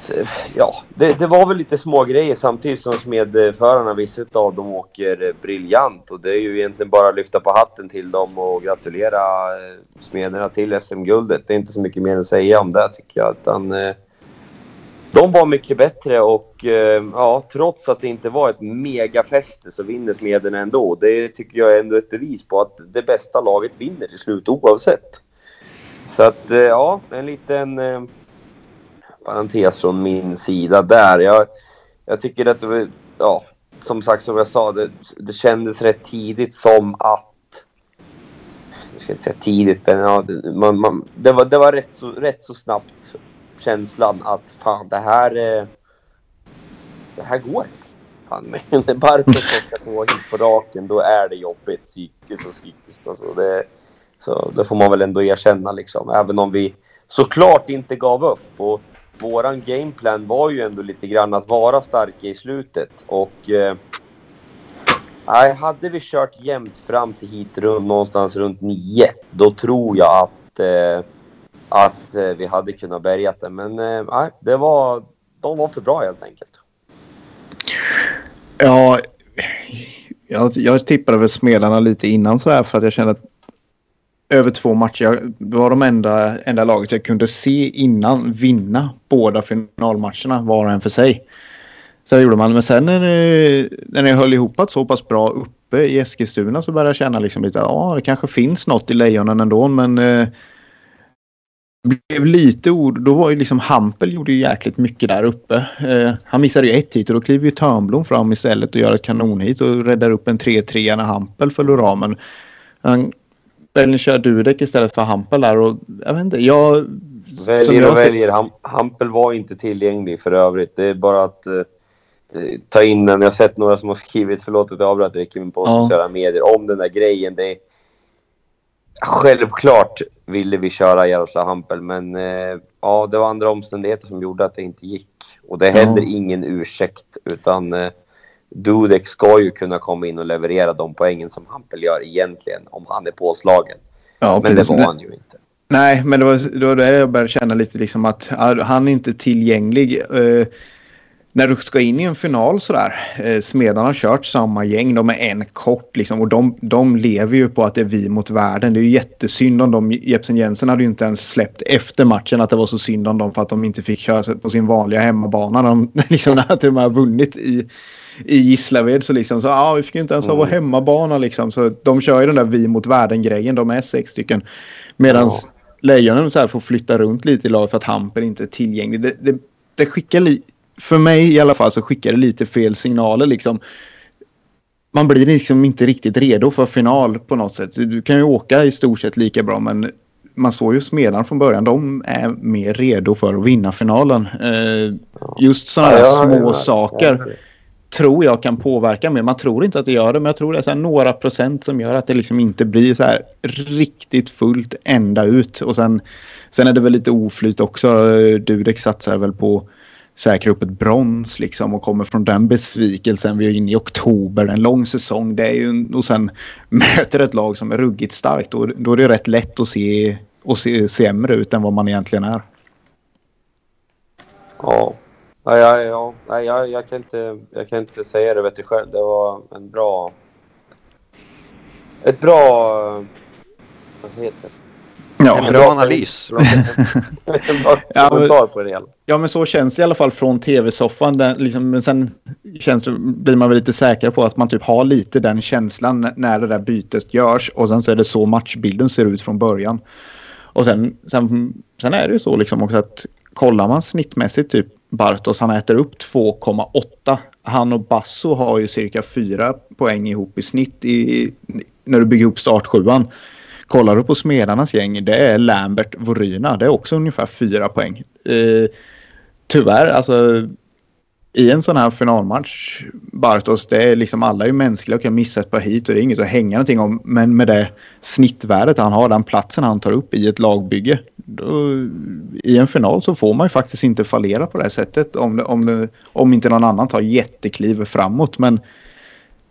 så, ja, det, det var väl lite små grejer samtidigt som smedförarna, vissa av dem åker briljant och det är ju egentligen bara att lyfta på hatten till dem och gratulera eh, smederna till SM-guldet. Det är inte så mycket mer att säga om det tycker jag, utan eh, de var mycket bättre och eh, ja, trots att det inte var ett megafäste så vinner smederna ändå. Det tycker jag är ändå ett bevis på att det bästa laget vinner till slut oavsett. Så att eh, ja, en liten eh, parentes från min sida där. Jag, jag tycker att det var, ja, som sagt som jag sa, det, det kändes rätt tidigt som att jag ska inte säga tidigt, men ja, det, man, man, det, var, det var rätt så, rätt så snabbt känslan att fan det här, eh, det här går. Fan, men när Bartos ska två hit på raken, då är det jobbigt psykiskt och psykiskt. Alltså det, så det får man väl ändå erkänna liksom. Även om vi såklart inte gav upp. Och våran gameplan var ju ändå lite grann att vara starka i slutet. Och eh, hade vi kört jämnt fram till hit runt, någonstans runt nio, då tror jag att, eh, att eh, vi hade kunnat bärga det. Men eh, det var, de var för bra helt enkelt. Ja, jag, jag tippade väl Smedarna lite innan sådär för att jag kände att över två matcher, jag, det var de enda, enda laget jag kunde se innan vinna båda finalmatcherna var och en för sig. Så det gjorde man, men sen när det, när jag höll ihop att så pass bra uppe i Eskilstuna så började jag känna liksom lite att ja, det kanske finns något i Lejonen ändå, men eh, blev lite ord. Då var ju liksom Hampel gjorde ju jäkligt mycket där uppe. Eh, han missade ju ett hit och då kliver ju Törnblom fram istället och gör ett kanonhit och räddar upp en 3-3 när Hampel föll ur ramen. Han väljer köra Dudek istället för Hampel där och jag vet inte, jag Väljer jag och väljer. Ham Hampel var inte tillgänglig för övrigt. Det är bara att eh, eh, ta in den. Jag har sett några som har skrivit, förlåt att jag avbröt på Ja. sociala medier om den där grejen. Det är... Självklart ville vi köra Jaroslav Hampel, men eh, ja, det var andra omständigheter som gjorde att det inte gick. Och det är Ja. heller ingen ursäkt, utan eh, Dudek ska ju kunna komma in och leverera de poängen som Hampel gör egentligen, om han är påslagen. Ja, men det var han ju inte. Nej, men det var, det var jag började känna lite liksom att ja, han är inte tillgänglig. Eh, när du ska in i en final sådär. Eh, Smedan har kört samma gäng. De är en kort liksom. Och de, de lever ju på att det är vi mot världen. Det är ju jättesynd om dem. Jepsen Jensen hade ju inte ens släppt efter matchen att det var så synd om dem för att de inte fick köra på sin vanliga hemmabana. De liksom när med har vunnit i, i Gislaved så liksom så ja, vi fick inte ens ha vår hemmabana liksom. Så de kör ju den där vi mot världen grejen. De är sex stycken. Medan Ja. Lejonen så här får flytta runt lite i lag för att Hamper inte är tillgänglig. Det, det, det skickar li- för mig i alla fall så skickar det lite fel signaler liksom. Man blir liksom inte riktigt redo för final på något sätt. Du kan ju åka i stort sett lika bra men man såg ju Smedan från början. De är mer redo för att vinna finalen. Eh, just sådana här små saker tror jag kan påverka mer. Man tror inte att det gör det, men jag tror det är så några procent som gör att det liksom inte blir så här riktigt fullt ända ut. Och sen, sen är det väl lite oflyt också. Dudek satsar väl på säkra upp ett brons liksom och kommer från den besvikelsen. Vi är inne i oktober, en lång säsong. Det är ju, och sen möter ett lag som är ruggigt starkt. Då, då är det rätt lätt att se, att se sämre ut än vad man egentligen är. Ja. Ja, ja, ja. Nej, jag, jag, kan inte, jag kan inte säga det vet du själv. Det var en bra... Ett bra... Vad heter det? Ja, En bra analys. Bra, en bra Ja, kommentar på det hela. Ja, men så känns det i alla fall från tv-soffan. Liksom, men sen känns det, blir man väl lite säker på att man typ har lite den känslan när det där bytet görs. Och sen så är det så matchbilden ser ut från början. Och sen, sen, sen är det ju så liksom också att kollar man snittmässigt typ Bartos, han äter upp 2,8. Han och Basso har ju cirka 4 poäng ihop i snitt i, när du bygger ihop startsjuan. Kollar du på Smedarnas gäng, det är Lambert Voryna. Det är också ungefär fyra poäng. Eh, tyvärr, alltså i en sån här finalmatch, Bartos, det är liksom alla är mänskliga och kan missa ett par hit och det är inget att hänga någonting om. Men med det snittvärdet han har, den platsen han tar upp i ett lagbygge. Då, I en final så får man ju faktiskt inte fallera på det här sättet om, det, om, det, om inte någon annan tar jättekliv framåt. Men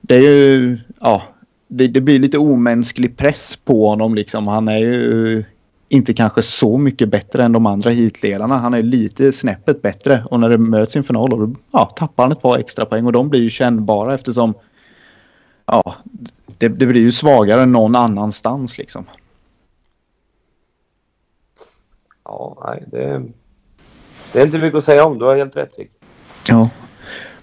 det är ju, ja, det, det blir lite omänsklig press på honom liksom. Han är ju inte kanske så mycket bättre än de andra hitledarna. Han är lite snäppet bättre och när det möts i en final då ja, tappar han ett par extra poäng och de blir ju kännbara eftersom ja, det, det blir ju svagare än någon annanstans liksom. Ja, nej, det, det är inte mycket att säga om. Du har helt rätt, Rick. Ja.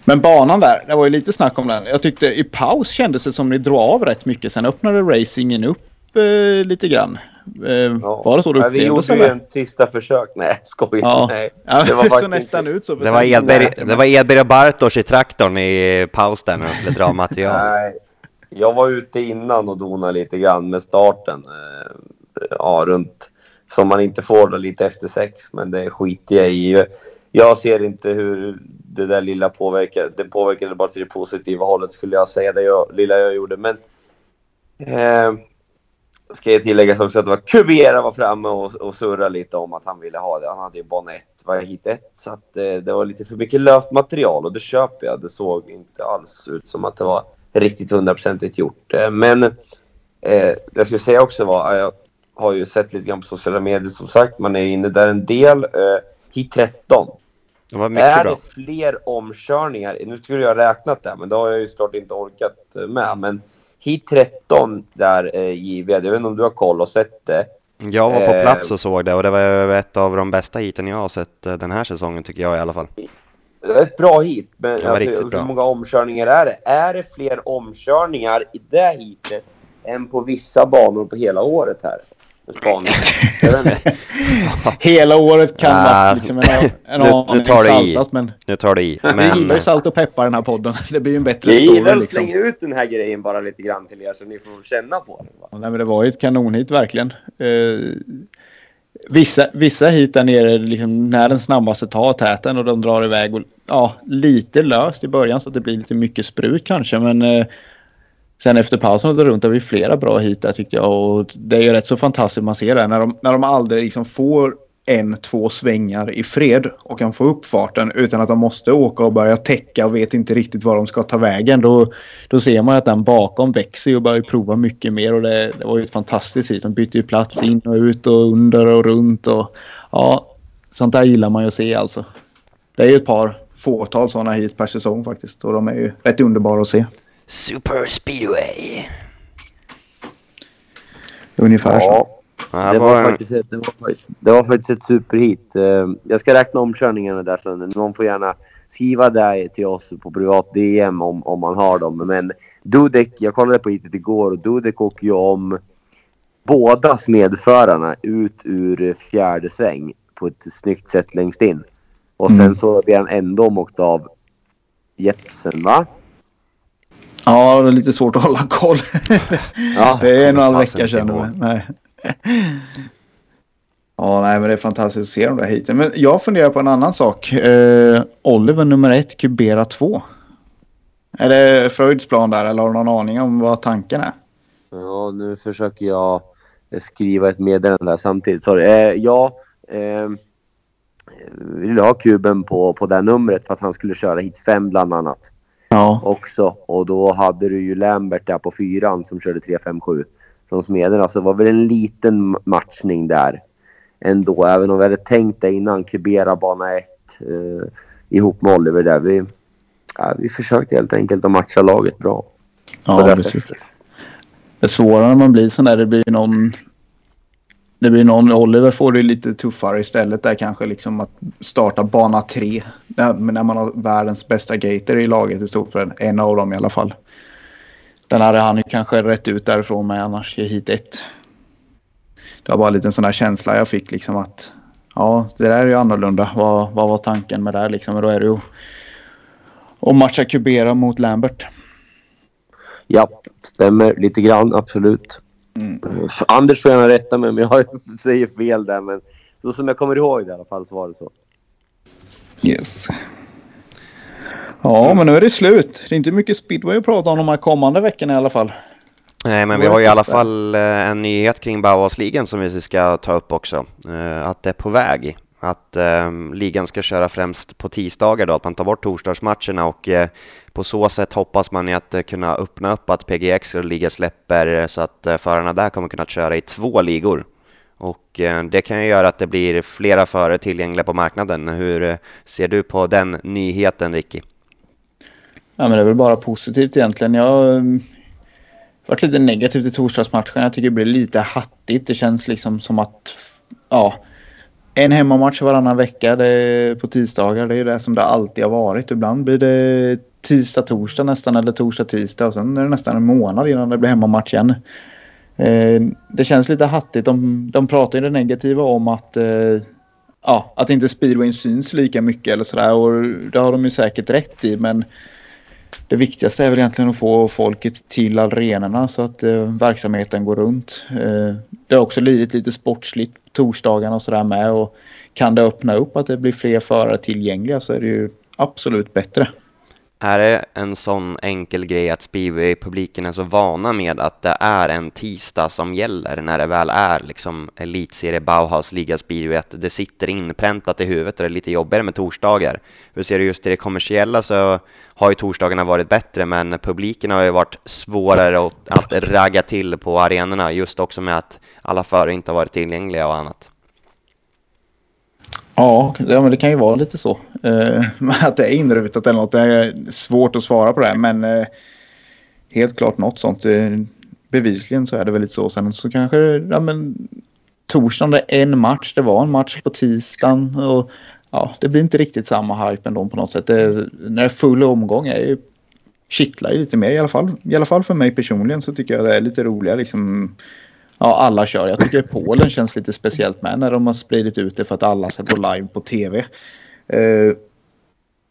Men banan där, det var ju lite snack om den. Jag tyckte i paus kändes det som ni drog av rätt mycket. Sen öppnade racingen upp eh, lite grann. Eh, Ja. Var det så du Nej, vi upplevde gjorde ju en sista försök. Nej, skojar. Ja, Nej, det var faktiskt nästan ut så. Det var Edberg, det var Edberg och Bartosz i traktorn i paus där när de skulle dra material. Nej, jag var ute innan och donade lite grann med starten. Eh, Ja, runt som man inte får då lite efter sex, men det skiter jag i. Jag ser inte hur det där lilla påverkade. Det påverkade bara till det positiva hållet skulle jag säga, det jag, lilla jag gjorde. Men eh, ska jag tillägga också att det var Kubiera var framme och, och surrade lite om att han ville ha det. Han hade ju bana 1, var hit 1. Så att eh, det var lite för mycket löst material och det köper jag. Det såg inte alls ut som att det var riktigt hundraprocentigt gjort. Eh, men eh, jag skulle säga också var, eh, jag har ju sett lite grann på sociala medier som sagt. Man är inne där en del. Eh, hit 13. Det var mycket är bra. det fler omkörningar? Nu skulle jag ha räknat det, men det har jag ju såklart inte orkat med. Men hit 13 där eh, jag vet inte om du har koll och sett det. Jag var på Eh, plats och såg det och det var ett av de bästa heaten jag har sett eh, den här säsongen tycker jag i alla fall. Det är ett bra hit, men var alltså, hur bra. många omkörningar är det? Är det fler omkörningar i det hitet än på vissa banor på hela året här? Hela året kan vara liksom en, en nu- nu aning tar det i. saltat men Nu tar det i. vi Men gillar ju salt och peppar den här podden. Det blir ju en bättre Vi gillar story att liksom. slänga ut den här grejen bara lite grann till er så ni får känna på den. Va? Nej, men det var ju ett kanonhit verkligen. Eh, Vissa, vissa hit där nere, liksom, när den snabbaste tar täten och de drar iväg. Och, ja, lite löst i början så att det blir lite mycket sprut kanske. Men eh, sen efter pausen och runt har vi flera bra hit där tyckte jag. Och det är ju rätt så fantastiskt man ser det när de, när de aldrig liksom får en, två svängar i fred och kan få upp farten utan att de måste åka och börja täcka och vet inte riktigt var de ska ta vägen. Då, då ser man att den bakom växer och börjar prova mycket mer och det, det var ju ett fantastiskt hit. De bytte ju plats in och ut och under och runt och ja, sånt där gillar man ju att se alltså. Det är ju ett par fåtal sådana hit per säsong faktiskt och de är ju rätt underbara att se. Super speedway. Ungefär så. Ja, det, var faktiskt ett, det, var, faktiskt- det var faktiskt ett superhit. Eh, Jag ska räkna omkörningarna där sen. Någon får gärna skriva det till oss på privat DM om, om man har dem. Men Dudek, jag kollade på hitet igår och Dudek åker ju om båda smedförarna ut ur fjärde sväng på ett snyggt sätt längst in. Och sen Mm. så blir han ändå åkt av Jepsen va? Ja, det är lite svårt att hålla koll. Ja. det är en och en halv vecka sedan. Nej. Ja, nej, men det är fantastiskt att se de där hiten. Men jag funderar på en annan sak. Eh, Oliver nummer ett, Kubera 2. Är det Freuds plan där eller har du någon aning om vad tanken är? Ja, nu försöker jag skriva ett meddelande där samtidigt. Sorry. Eh, ja, eh, vill ha kuben på, på det här numret för att han skulle köra hit fem bland annat Ja. också. Och då hade du ju Lambert där på fyran som körde 357 från Smederna. Så det var väl en liten matchning där ändå. Även om vi hade tänkt det innan, kubera bana 1 eh, ihop med Oliver där. Vi, ja, vi försökte helt enkelt att matcha laget bra. Ja, precis. Det är svårare när man blir sån där. Det blir någon... Det blir någon... Oliver får det lite tuffare istället där kanske liksom att starta bana tre. När, när man har världens bästa gator i laget i stort sett. En av dem i alla fall. Den hade han ju kanske rätt ut därifrån med annars i hit ett. Det var bara en liten sån där känsla jag fick liksom att ja, det där är ju annorlunda. Vad, vad var tanken med det här liksom? Då är det ju att matcha Kubera mot Lambert. Ja, stämmer lite grann, absolut. Mm. Anders får gärna rätta mig om jag säger fel där, men så som jag kommer ihåg det i alla fall så var det så. Yes. Ja, men nu är det slut. Det är inte mycket speedway att prata om de här kommande veckorna i alla fall. Nej, men vi har i alla fall eh, en nyhet kring Bauhausligan som vi ska ta upp också. Eh, Att det är på väg. Att eh, ligan ska köra främst på tisdagar då, att man tar bort torsdagsmatcherna och eh, på så sätt hoppas man ju att eh, kunna öppna upp att PGX och liga släpper eh, så att eh, förarna där kommer kunna köra i två ligor. Och eh, det kan ju göra att det blir flera förare tillgängliga på marknaden. Hur eh, ser du på den nyheten, Ricky? Ja, men det är väl bara positivt egentligen. Jag har varit lite negativ till torsdagsmatchen. Jag tycker det blir lite hattigt. Det känns liksom som att ja, en hemmamatch varannan vecka det är på tisdagar. Det är ju det som det alltid har varit. Ibland blir det tisdag, torsdag nästan eller torsdag, tisdag och sen är det nästan en månad innan det blir hemmamatch igen. Eh, det känns lite hattigt. De, de pratar ju det negativa om att eh, ja, att inte speedwayn syns lika mycket eller sådär och det har de ju säkert rätt i men det viktigaste är väl egentligen att få folket till arenorna så att eh, verksamheten går runt. Eh, det har också lidit lite sportsligt på torsdagarna och sådär med och kan det öppna upp att det blir fler förare tillgängliga så är det ju absolut bättre. Är det en sån enkel grej att speedway-publiken är så vana med att det är en tisdag som gäller när det väl är liksom elitserie Bauhaus Liga Speedway, att det sitter inpräntat i huvudet och det är lite jobbigare med torsdagar. Hur ser du just i det kommersiella så har ju torsdagarna varit bättre, men publiken har ju varit svårare att, att ragga till på arenorna, just också med att alla förare inte har varit tillgängliga och annat. Ja, ja men det kan ju vara lite så. Eh, att det är inrutat eller något. Det är svårt att svara på det här, men eh, helt klart något sånt. Eh, bevisligen så är det väl lite så. Sen så kanske, ja men torsdagen det är en match. Det var en match på tisdagen och ja, det blir inte riktigt samma hype ändå på något sätt. Det, när det är full omgång är ju kittlar ju lite mer i alla fall. I alla fall för mig personligen så tycker jag det är lite roligare liksom. Ja, alla kör. Jag tycker Polen känns lite speciellt med när de har spridit ut det för att alla ska gå live på tv. Eh,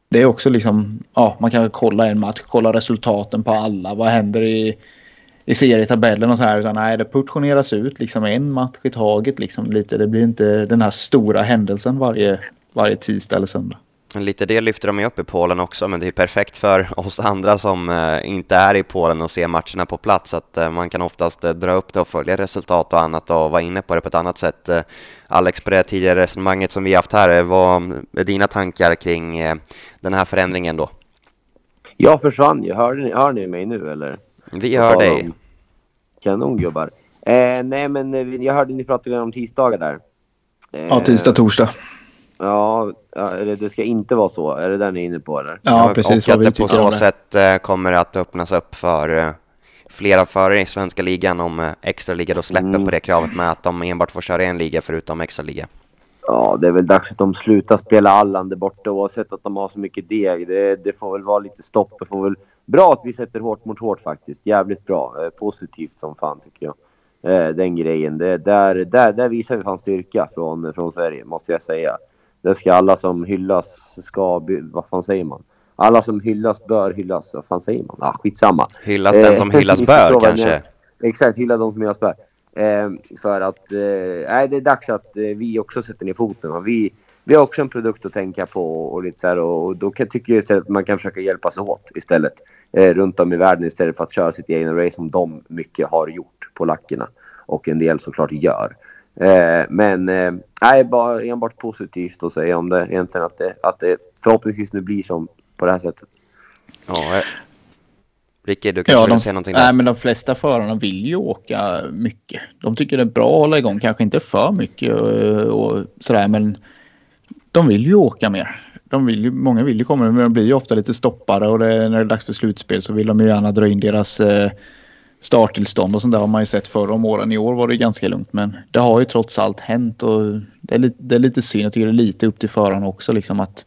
det är också liksom, ja, man kan kolla en match, kolla resultaten på alla. Vad händer i, i serietabellen och så här. Utan nej, det portioneras ut liksom en match i taget. Liksom, lite. Det blir inte den här stora händelsen varje, varje tisdag eller söndag. Lite det lyfter de ju upp i Polen också, men det är perfekt för oss andra som eh, inte är i Polen och ser matcherna på plats, att eh, man kan oftast eh, dra upp det och följa resultat och annat och vara inne på det på ett annat sätt. Alex, på det tidigare resonemanget som vi haft här, vad är dina tankar kring den här förändringen då? Jag försvann ju. Hör ni, hör ni mig nu eller? Vi hör dig. Kanon gubbar. Eh, nej men jag hörde ni pratade om tisdagar där. Eh, Ja, tisdag, torsdag. Ja, eller det ska inte vara så. Är det där ni är inne på eller? Ja, precis och att det på så det. sätt eh, kommer att öppnas upp för eh, flera förare i svenska ligan om eh, extra liga då släpper Mm. på det kravet med att de enbart får köra en liga förutom extra liga. Ja, det är väl dags att de slutar spela Allan där borta oavsett att de har så mycket deg. Det, det får väl vara lite stopp. Det får väl... Bra att vi sätter hårt mot hårt faktiskt. Jävligt bra. Positivt som fan tycker jag. Den grejen. Det, där, där, där visar vi fan styrka från, från Sverige, måste jag säga. Det ska alla som hyllas ska... Vad fan säger man? Alla som hyllas bör hyllas. Vad fan säger man? Ah, skitsamma. Hyllas den Eh, som hyllas bör kanske. Exakt, hylla de som hyllas bör. Eh, för att eh, det är dags att eh, vi också sätter ner foten. va. Vi, vi har också en produkt att tänka på och lite så här, och, och då kan, tycker jag istället att man kan försöka hjälpas åt istället. Eh, runt om i världen istället för att köra sitt egna race som de mycket har gjort på lackerna. Och en del såklart gör. Eh, men eh, nej, bara enbart positivt att säga om det. Egentligen att det, att det förhoppningsvis nu blir som på det här sättet. Ja, eh. Ricky, du kanske Ja, vill säga någonting nej, där? men de flesta förarna vill ju åka mycket. De tycker det är bra att hålla igång, kanske inte för mycket och, och sådär, men de vill ju åka mer. De vill ju, många vill ju komma, men de blir ju ofta lite stoppade och det, när det är dags för slutspel så vill de ju gärna dra in deras eh, starttillstånd och sånt där har man ju sett förra om åren. I år var det ganska lugnt, men det har ju trots allt hänt och det är, lite, det är lite synd. Jag tycker det är lite upp till förarna också, liksom att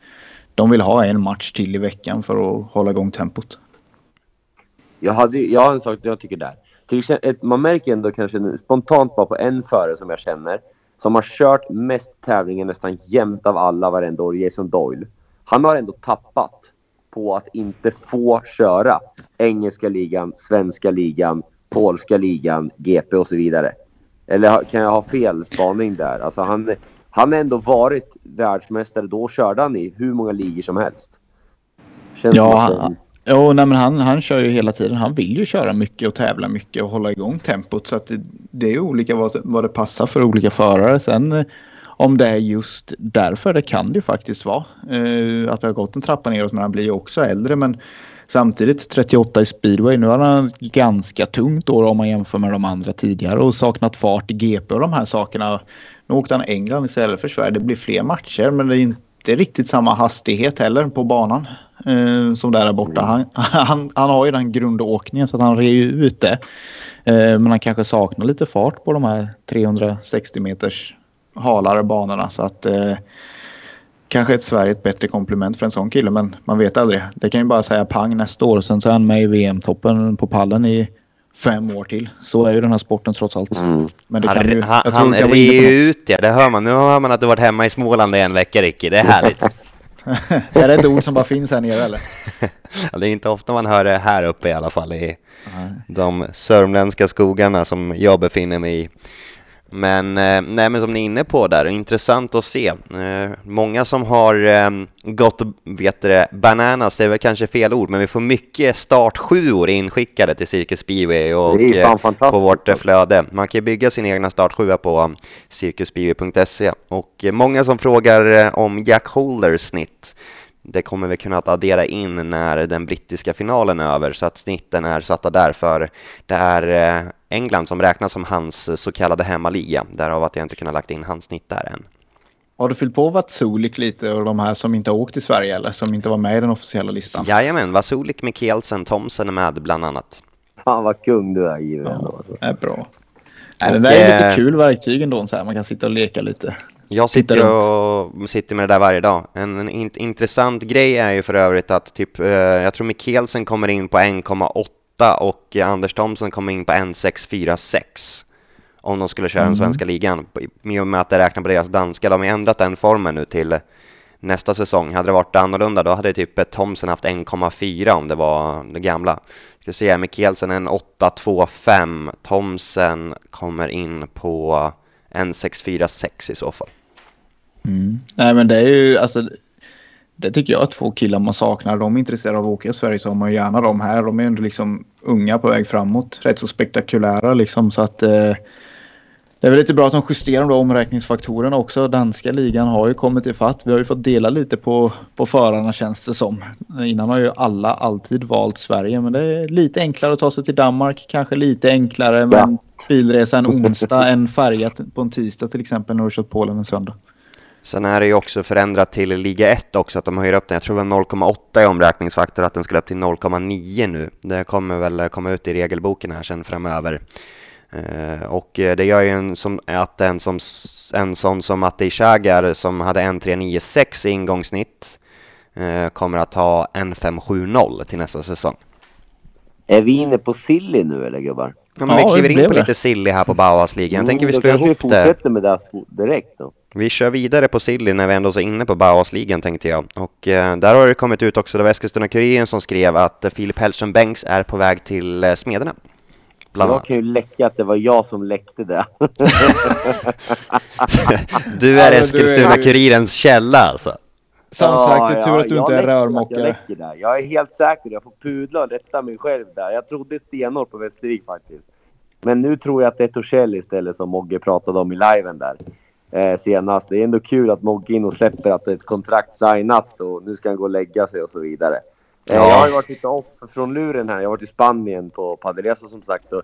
de vill ha en match till i veckan för att hålla igång tempot. Jag, hade, jag har en sak jag tycker där. Till exempel, man märker ändå kanske spontant bara på en förare som jag känner som har kört mest tävlingar nästan jämt av alla varenda år, Jason Doyle. Han har ändå tappat på att inte få köra engelska ligan, svenska ligan, polska ligan, GP och så vidare. Eller kan jag ha fel spaning där? Alltså han, han har ändå varit världsmästare. Då körde han i hur många ligor som helst. Känns Ja, han, jo, nej, men han, han kör ju hela tiden. Han vill ju köra mycket och tävla mycket och hålla igång tempot. Så att det, det är olika vad, vad det passar för olika förare. Sen om det är just därför, det kan det ju faktiskt vara. Eh, att det har gått en trappa neråt, men han blir ju också äldre. Men samtidigt 38 i speedway. Nu har han ganska tungt år om man jämför med de andra tidigare och saknat fart i GP och de här sakerna. Nu åkte han England istället för Sverige. Det blir fler matcher, men det är inte riktigt samma hastighet heller på banan eh, som där är borta. Han, han, han har ju den grundåkningen så att han rear ju ut det. Eh, men han kanske saknar lite fart på de här 360 meters halare banorna så att eh, kanske ett Sverige ett bättre komplement för en sån kille men man vet aldrig. Det kan ju bara säga pang nästa år sen så är han med i VM-toppen på pallen i fem år till. Så är ju den här sporten trots allt. Mm. Men det Han, kan ju, han, han kan ut det, det hör man. Nu hör man att du varit hemma i Småland i en vecka, Ricky. Det är härligt. är det ett ord som bara finns här nere eller? Ja, det är inte ofta man hör det här uppe i alla fall i de sörmländska skogarna som jag befinner mig i. Men, eh, nej, men som ni är inne på där, intressant att se. Eh, många som har eh, gått, vet det, bananas, det är väl kanske fel ord, men vi får mycket startsjuor inskickade till Cirkus Speedway och på vårt flöde. Man kan bygga sin egna startsjua på um, cirkuspeedway.se och många som frågar om Jack Holders snitt. Det kommer vi kunna addera in när den brittiska finalen är över så att snitten är satta där för det är England som räknas som hans eh, så kallade hemmaliga. Därav att jag inte kunnat lagt in hans snitt där än. Har du fyllt på Vatsulik lite och de här som inte har åkt till Sverige eller som inte var med i den officiella listan? Jajamän, Vasulik, Mikkelsen, Thomsen är med bland annat. Fan vad kung du är Jive. ändå, alltså. Det är bra. Nej, det där är lite eh, kul verktyg ändå, så här. man kan sitta och leka lite. Jag Sitter sitter och sitter med det där varje dag. En, en int- intressant grej är ju för övrigt att typ, eh, jag tror Mikkelsen kommer in på 1,8 och eh, Anders Thomsen kommer in på 1,646 om de skulle köra den svenska ligan. I och med att det räknar på deras danska. De har ändrat den formen nu till nästa säsong. Hade det varit annorlunda då hade typ Thomsen haft 1,4 om det var det gamla. Ska se, Mikkelsen en 8,25. Thomsen kommer in på en 6,46 i så fall. Mm. Nej men det är ju alltså. Det tycker jag är två killar man saknar. De är intresserade av att åka i Sverige så har man gärna dem här. De är ändå liksom unga på väg framåt. Rätt så spektakulära liksom så att. Eh, det är väl lite bra att de justerar de omräkningsfaktorerna också. Danska ligan har ju kommit ifatt. Vi har ju fått dela lite på, på förarna känns det som. Innan har ju alla alltid valt Sverige men det är lite enklare att ta sig till Danmark. Kanske lite enklare med en bilresa en onsdag än färgat på en tisdag till exempel när du kört Polen en söndag. Sen är det ju också förändrat till Liga 1 också, att de höjer upp den. Jag tror det var 0,8 i omräkningsfaktor, att den skulle upp till 0,9 nu. Det kommer väl komma ut i regelboken här sen framöver. Uh, och det gör ju en som, att en, som, en sån som Mattei Chagar som hade 1,396 i ingångssnitt uh, kommer att ha 1,570 till nästa säsong. Är vi inne på silly nu eller gubbar? Ja, men Ja, vi kliver det in på det. lite silly här på Bauhausligan. Jag tänker vi slår då kanske ihop vi det. fortsätter med det direkt då. Vi kör vidare på Silly när vi ändå är inne på Bauhausligan tänkte jag. Och eh, där har det kommit ut också, det var Eskilstuna-Kuriren som skrev att Filip Hellström Bengts är på väg till eh, Smederna. Bland Jag annat. kan ju läcka att det var jag som läckte det. Du är Ja, Eskilstuna-Kurirens källa alltså. Som sagt, det är tur Ja, att du jag inte är Jag, rörmokare. där. jag är helt säker. Jag får pudla och rätta mig själv där. Jag trodde stenhårt på Västervik faktiskt. Men nu tror jag att det är Torssell istället som Mogge pratade om i liven där. Eh, senast. Det är ändå kul att Mogge in och släpper att ett kontrakt signat och nu ska han gå och lägga sig och så vidare. Eh, Ja. Jag har ju varit lite off från luren här. Jag har varit i Spanien på padelresa som sagt. Och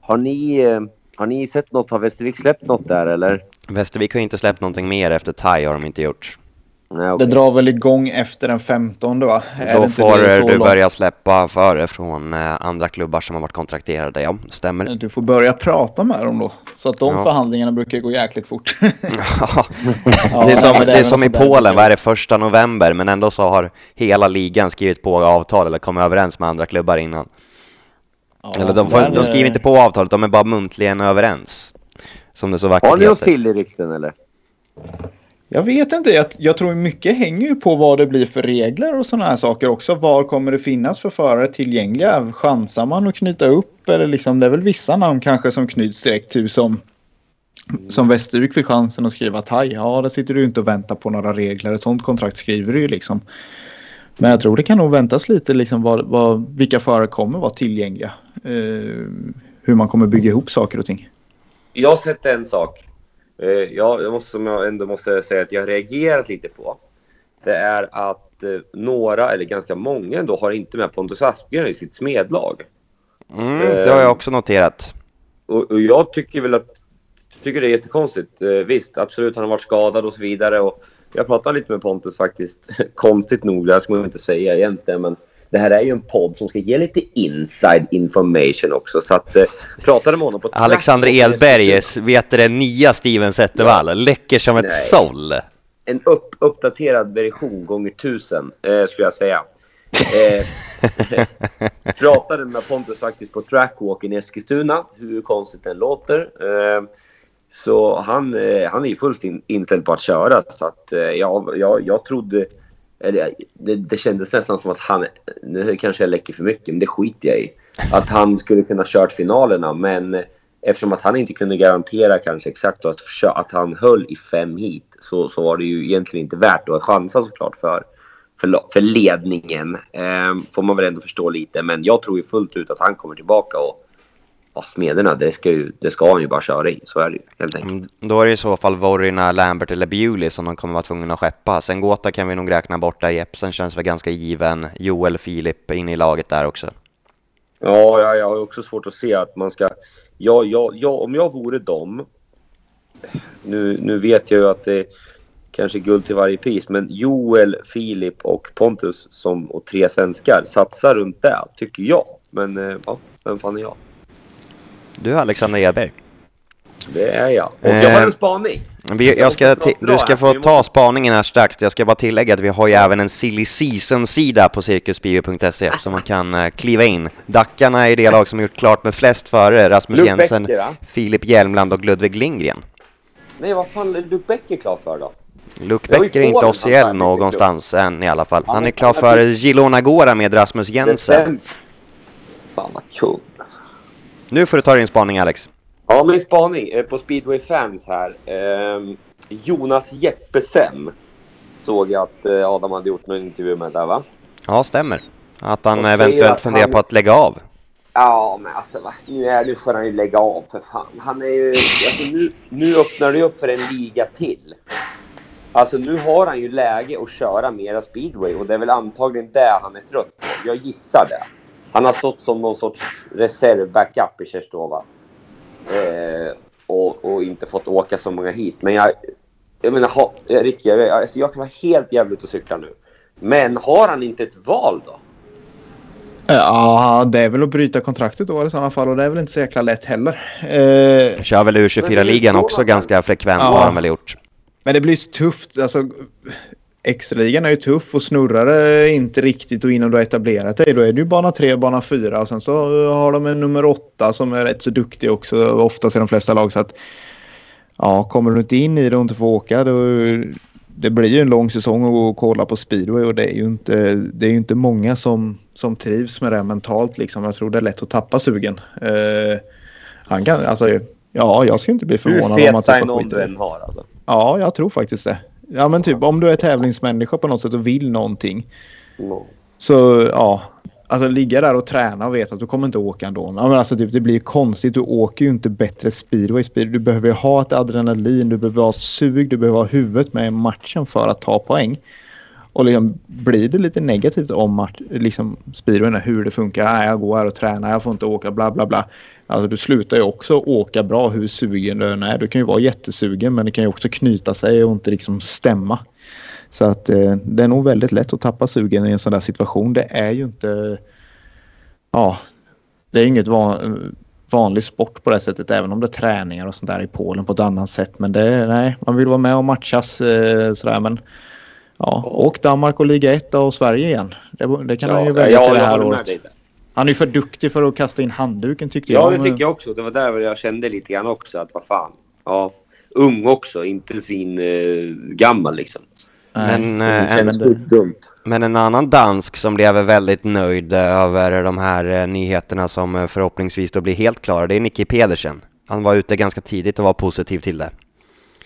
har, ni, eh, har ni sett något? Har Västervik släppt något där eller? Västervik har inte släppt någonting mer efter Thai har de inte gjort. Nej, Det okej. drar väl igång efter den 15 va? Då det får det så du långt? börja släppa före från eh, andra klubbar som har varit kontrakterade, ja, stämmer. Du får börja prata med dem då. Så att de Ja. förhandlingarna brukar gå jäkligt fort. Ja, det är som, det är som i Polen, vad är det, första november, men ändå så har hela ligan skrivit på avtal eller kommit överens med andra klubbar innan. Ja, eller de, får, där, de skriver inte på avtalet, de är bara muntligen överens. Som det så vackert Har ni några heter. silly-rykten eller? Jag vet inte. Jag, jag tror mycket hänger ju på vad det blir för regler och sådana här saker också. Var kommer det finnas för förare tillgängliga? Chansar man att knyta upp? Eller liksom, det är väl vissa namn kanske som knyts direkt till som, som Västervik fick chansen att skriva Thai. Ja, där sitter du inte och väntar på några regler. Ett sånt kontrakt skriver du ju liksom. Men jag tror det kan nog väntas lite liksom vad, vad, vilka förare kommer vara tillgängliga. Eh, hur man kommer bygga ihop saker och ting. Jag har sett en sak. Eh, jag, jag måste, som jag ändå måste säga att jag har reagerat lite på. Det är att eh, några, eller ganska många ändå, har inte med Pontus Aspgren i sitt smedlag. Mm, det har jag också noterat. Och, och jag tycker väl att tycker det är jättekonstigt. Eh, visst, absolut, han har varit skadad och så vidare. Och jag pratade lite med Pontus faktiskt. Konstigt nog, det här ska man inte säga egentligen. Men det här är ju en podd som ska ge lite inside information också. Så att eh, pratade med honom på Alexander Edberg, vet du det nya Steven Zettervall, läcker som ett Nej. såll. en upp, uppdaterad version gånger tusen, eh, skulle jag säga. Eh, pratade med Pontus faktiskt på trackwalken i Eskilstuna, hur konstigt den låter. Eh, så han, eh, han är ju fullt in, inställd på att köra. Så att, eh, jag, jag, jag trodde... Det, det kändes nästan som att han... Nu kanske jag läcker för mycket, men det skiter jag i. Att han skulle kunna kört finalerna, men eftersom att han inte kunde garantera kanske exakt att, att han höll i fem hit så, så var det ju egentligen inte värt att chansa såklart för, för, för ledningen. Ehm, får man väl ändå förstå lite, men jag tror ju fullt ut att han kommer tillbaka och ja, Smederna, det ska, ju, det ska han ju bara köra i. Så är det ju helt enkelt. Mm, Då är det i så fall Vorina, Lambert eller Bewley som de kommer vara tvungna att skeppa. Sen Gåta kan vi nog räkna bort där. Jepsen känns väl ganska given. Joel, Filip in i laget där också. Ja, jag, jag har också svårt att se att man ska... Ja, ja, ja, om jag vore dem... Nu, nu vet jag ju att det kanske är guld till varje pris, men Joel, Filip och Pontus som, och tre svenskar satsar runt det, tycker jag. Men eh, ja, vem fan är jag? Du Alexander Edberg. Det är jag. Och jag har Eh, en spaning. Vi, jag ska du ska få ta spaningen här strax. Jag ska bara tillägga att vi har ju även en silly season-sida på cirkusbio.se så man kan eh, kliva in. Dackarna är det lag som gjort klart med flest före. Rasmus Jensen? Filip Hjelmland och Ludvig Lindgren. Nej, vad fan är Luke Becker klar för då? Luke Becker är inte officiell någonstans än i alla fall. Han är är- klar för är- Gilona Gora med Rasmus Jensen. Fan vad kul. Nu får du ta din spaning Alex. Ja, min spaning på Speedway Fans här. Ehm, Jonas Jeppesen såg jag att eh, Adam hade gjort någon intervju med där va? Ja, stämmer. Att han eventuellt att funderar han- på att lägga av. Ja, men alltså va? Nu, är, nu får han ju lägga av för fan. Han är ju... Alltså, nu, nu öppnar det upp för en liga till. Alltså nu har han ju läge att köra mera speedway och det är väl antagligen det han är trött på. Jag gissar det. Han har stått som någon sorts reserv-backup i Kerstova. Eh, och, och inte fått åka så många hit. Men jag... Jag menar, ha, Ricky, jag, alltså, jag kan vara helt jävligt att cykla nu. Men har han inte ett val då? Ja, det är väl att bryta kontraktet då i sådana fall och det är väl inte så jäkla lätt heller. Eh, Kör väl Men det U24-ligan är också så- ganska frekvent Ja. har han väl gjort. men det blir så tufft. Alltså, extraligan är ju tuff och snurrar det inte riktigt och innan du har etablerat dig då är det ju bana 3, bana 4 och sen så har de en nummer 8 som är rätt så duktig också oftast i de flesta lag så att ja, kommer du inte in i det och inte får åka då det blir ju en lång säsong att kolla på speedway och det är ju inte, det är ju inte många som, som trivs med det mentalt liksom. Jag tror det är lätt att tappa sugen. Eh, han kan, alltså, ja, jag skulle inte bli Hur förvånad om fet han tappar sign-on skiten. du än har alltså. Ja, jag tror faktiskt det. Ja, men typ om du är tävlingsmänniska på något sätt och vill någonting. No. Så ja, alltså ligga där och träna och veta att du kommer inte åka ändå. Ja, men alltså, typ, det blir konstigt. Du åker ju inte bättre speedway. speedway. Du behöver ju ha ett adrenalin, du behöver ha sug, du behöver ha huvudet med i matchen för att ta poäng. Och liksom, blir det lite negativt om match, liksom, speedwayen, hur det funkar. Nej, jag går här och tränar, jag får inte åka, bla bla bla. Alltså du slutar ju också åka bra hur sugen du än är. Du kan ju vara jättesugen men det kan ju också knyta sig och inte liksom stämma. Så att eh, det är nog väldigt lätt att tappa sugen i en sån där situation. Det är ju inte... Ja, det är inget van, vanlig sport på det sättet även om det är träningar och sånt där i Polen på ett annat sätt. Men det nej, man vill vara med och matchas eh, sådär men ja, och Danmark och Liga 1 och Sverige igen. Det, det kan han ju Ja, välja ja, till det här året. Han är ju för duktig för att kasta in handduken tyckte Ja, jag. det men- tycker jag också. Det var där jag kände lite grann också att vad fan. Ja, ung också, inte svin eh, gammal liksom. Men, Det eh, en, men en annan dansk som blev väldigt nöjd eh, över de här nyheterna som förhoppningsvis då blir helt klara, det är Nicky Pedersen. Han var ute ganska tidigt och var positiv till det.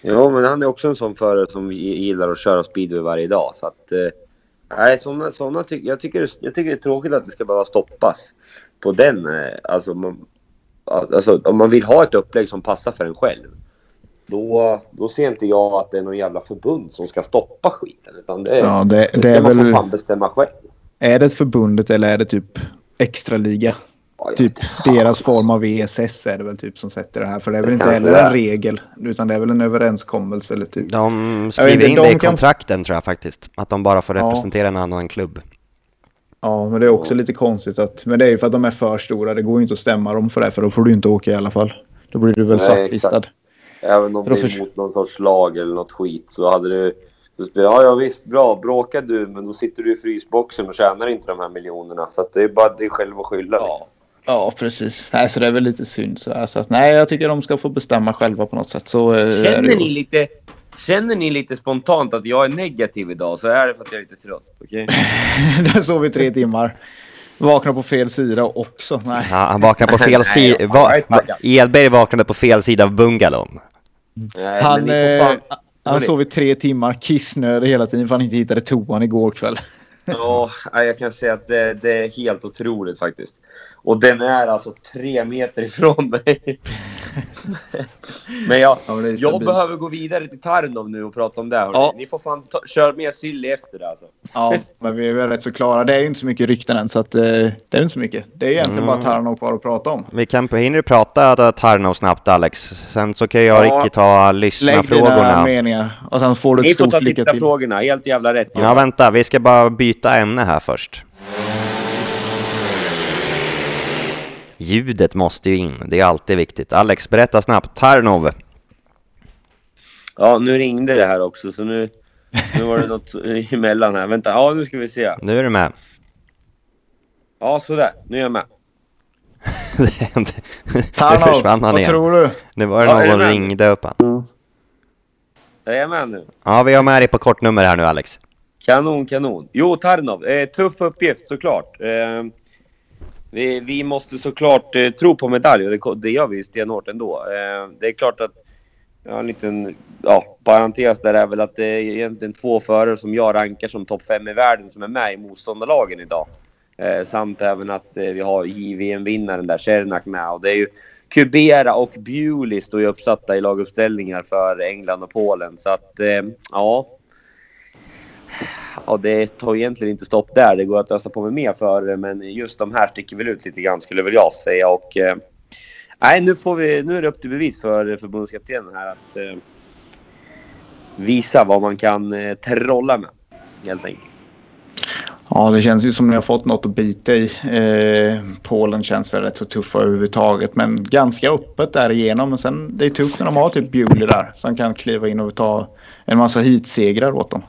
Ja, men han är också en sån förare som gi- gillar att köra speedway varje dag. Så att, eh, nej, såna, såna ty jag, tycker, jag tycker det är tråkigt att det ska behöva stoppas på den. Eh, alltså, man, alltså, om man vill ha ett upplägg som passar för en själv. Då, då ser inte jag att det är någon jävla förbund som ska stoppa skiten. Utan det, Ja, det, det det ska är man väl... fan bestämma själv. Är det förbundet eller är det typ extraliga? Ja, Typ deras form av ESS är det väl typ som sätter det här. För det är väl Det inte heller en regel. Utan det är väl en överenskommelse eller typ. De skriver inte, in de det i kan- kontrakten tror jag faktiskt. Att de bara får Ja. representera en annan klubb. Ja, men det är också lite konstigt att... Men det är ju för att de är för stora. Det går ju inte att stämma dem för det. För då får du inte åka i alla fall. Då blir du väl Nej, svartlistad. exakt. Även om det är mot någon sorts lag eller något skit så hade du... Så ja, ja visst, bra. Bråkar du, men då sitter du i frysboxen och tjänar inte de här miljonerna. Så att det är bara dig själv att skylla. Ja. Ja, precis. Nej, så det är väl lite synd. Så, här, så att, nej, jag tycker de ska få bestämma själva på något sätt. Så eh, Känner ni, lite, känner ni lite spontant att jag är negativ idag så är det för att jag är lite trött. Okej? Där sov vi tre timmar. Vaknar på fel sida också. Nej. Ja, han vaknade på fel sida. Va-. Edberg vaknade på fel sida av bungalon. Nej, Han, får fan... eh, han sov i tre timmar kissnödig hela tiden för han inte hittade toan igår kväll. Ja, jag kan säga att det, det är helt otroligt faktiskt. Och den är alltså tre meter ifrån mig. Men jag, Ja, jag behöver gå vidare till Tarnov nu och prata om det. Ja. Ni får fan ta, köra med Silly efter det alltså. Ja, men vi är väl rätt så klara. Det är ju inte så mycket rykten än så att, eh, det är inte så mycket. Det är egentligen Mm. bara Tarnov kvar att prata om. Vi kan hinner prata Tarnov snabbt Alex? Sen så kan jag och Ja. Ricky ta Lägg dina lyssnarfrågorna. meningar och sen får du ett Ni får ta stort lycka till. frågorna. helt jävla rätt. Ja vänta, vi ska bara byta ämne här först. Ljudet måste ju in, det är alltid viktigt. Alex, berätta snabbt. Tarnov. Ja, nu ringde det här också så nu, nu var det något emellan här. Vänta, ja nu ska vi se. Nu är du med. Ja, sådär. Nu är jag med. nu Tarnov, försvann han vad igen. tror du? Nu var det Ja, någon ringde upp han. Är jag med nu? Ja, vi har med dig på kortnummer här nu Alex. Kanon, kanon. Jo, Tarnov. Eh, tuff uppgift såklart. Eh, vi, vi måste såklart eh, tro på medalj och det, det gör vi stenhårt ändå. Eh, det är klart att ja, en liten ja, parentes där är väl att det är egentligen två förare som jag rankar som topp fem i världen som är med i motståndarlagen idag. Eh, samt även att eh, vi har JVM-vinnaren där, Cernak med. Och det är ju Kubera och Bewley står ju uppsatta i laguppställningar för England och Polen. Så att, eh, ja. Ja, det tar egentligen inte stopp där. Det går att ösa på med mer för men just de här sticker väl ut lite grann skulle väl jag säga. Och, eh, nej, nu, får vi, nu är det upp till bevis för eh, förbundskaptenen här att eh, visa vad man kan eh, trolla med, helt enkelt. Ja, det känns ju som ni har fått något att bita i. Eh, Polen känns väl rätt så tuffa överhuvudtaget, men ganska öppet därigenom. Men sen det är tufft när de har typ Bewley där som kan kliva in och ta en massa hitsegrar åt dem.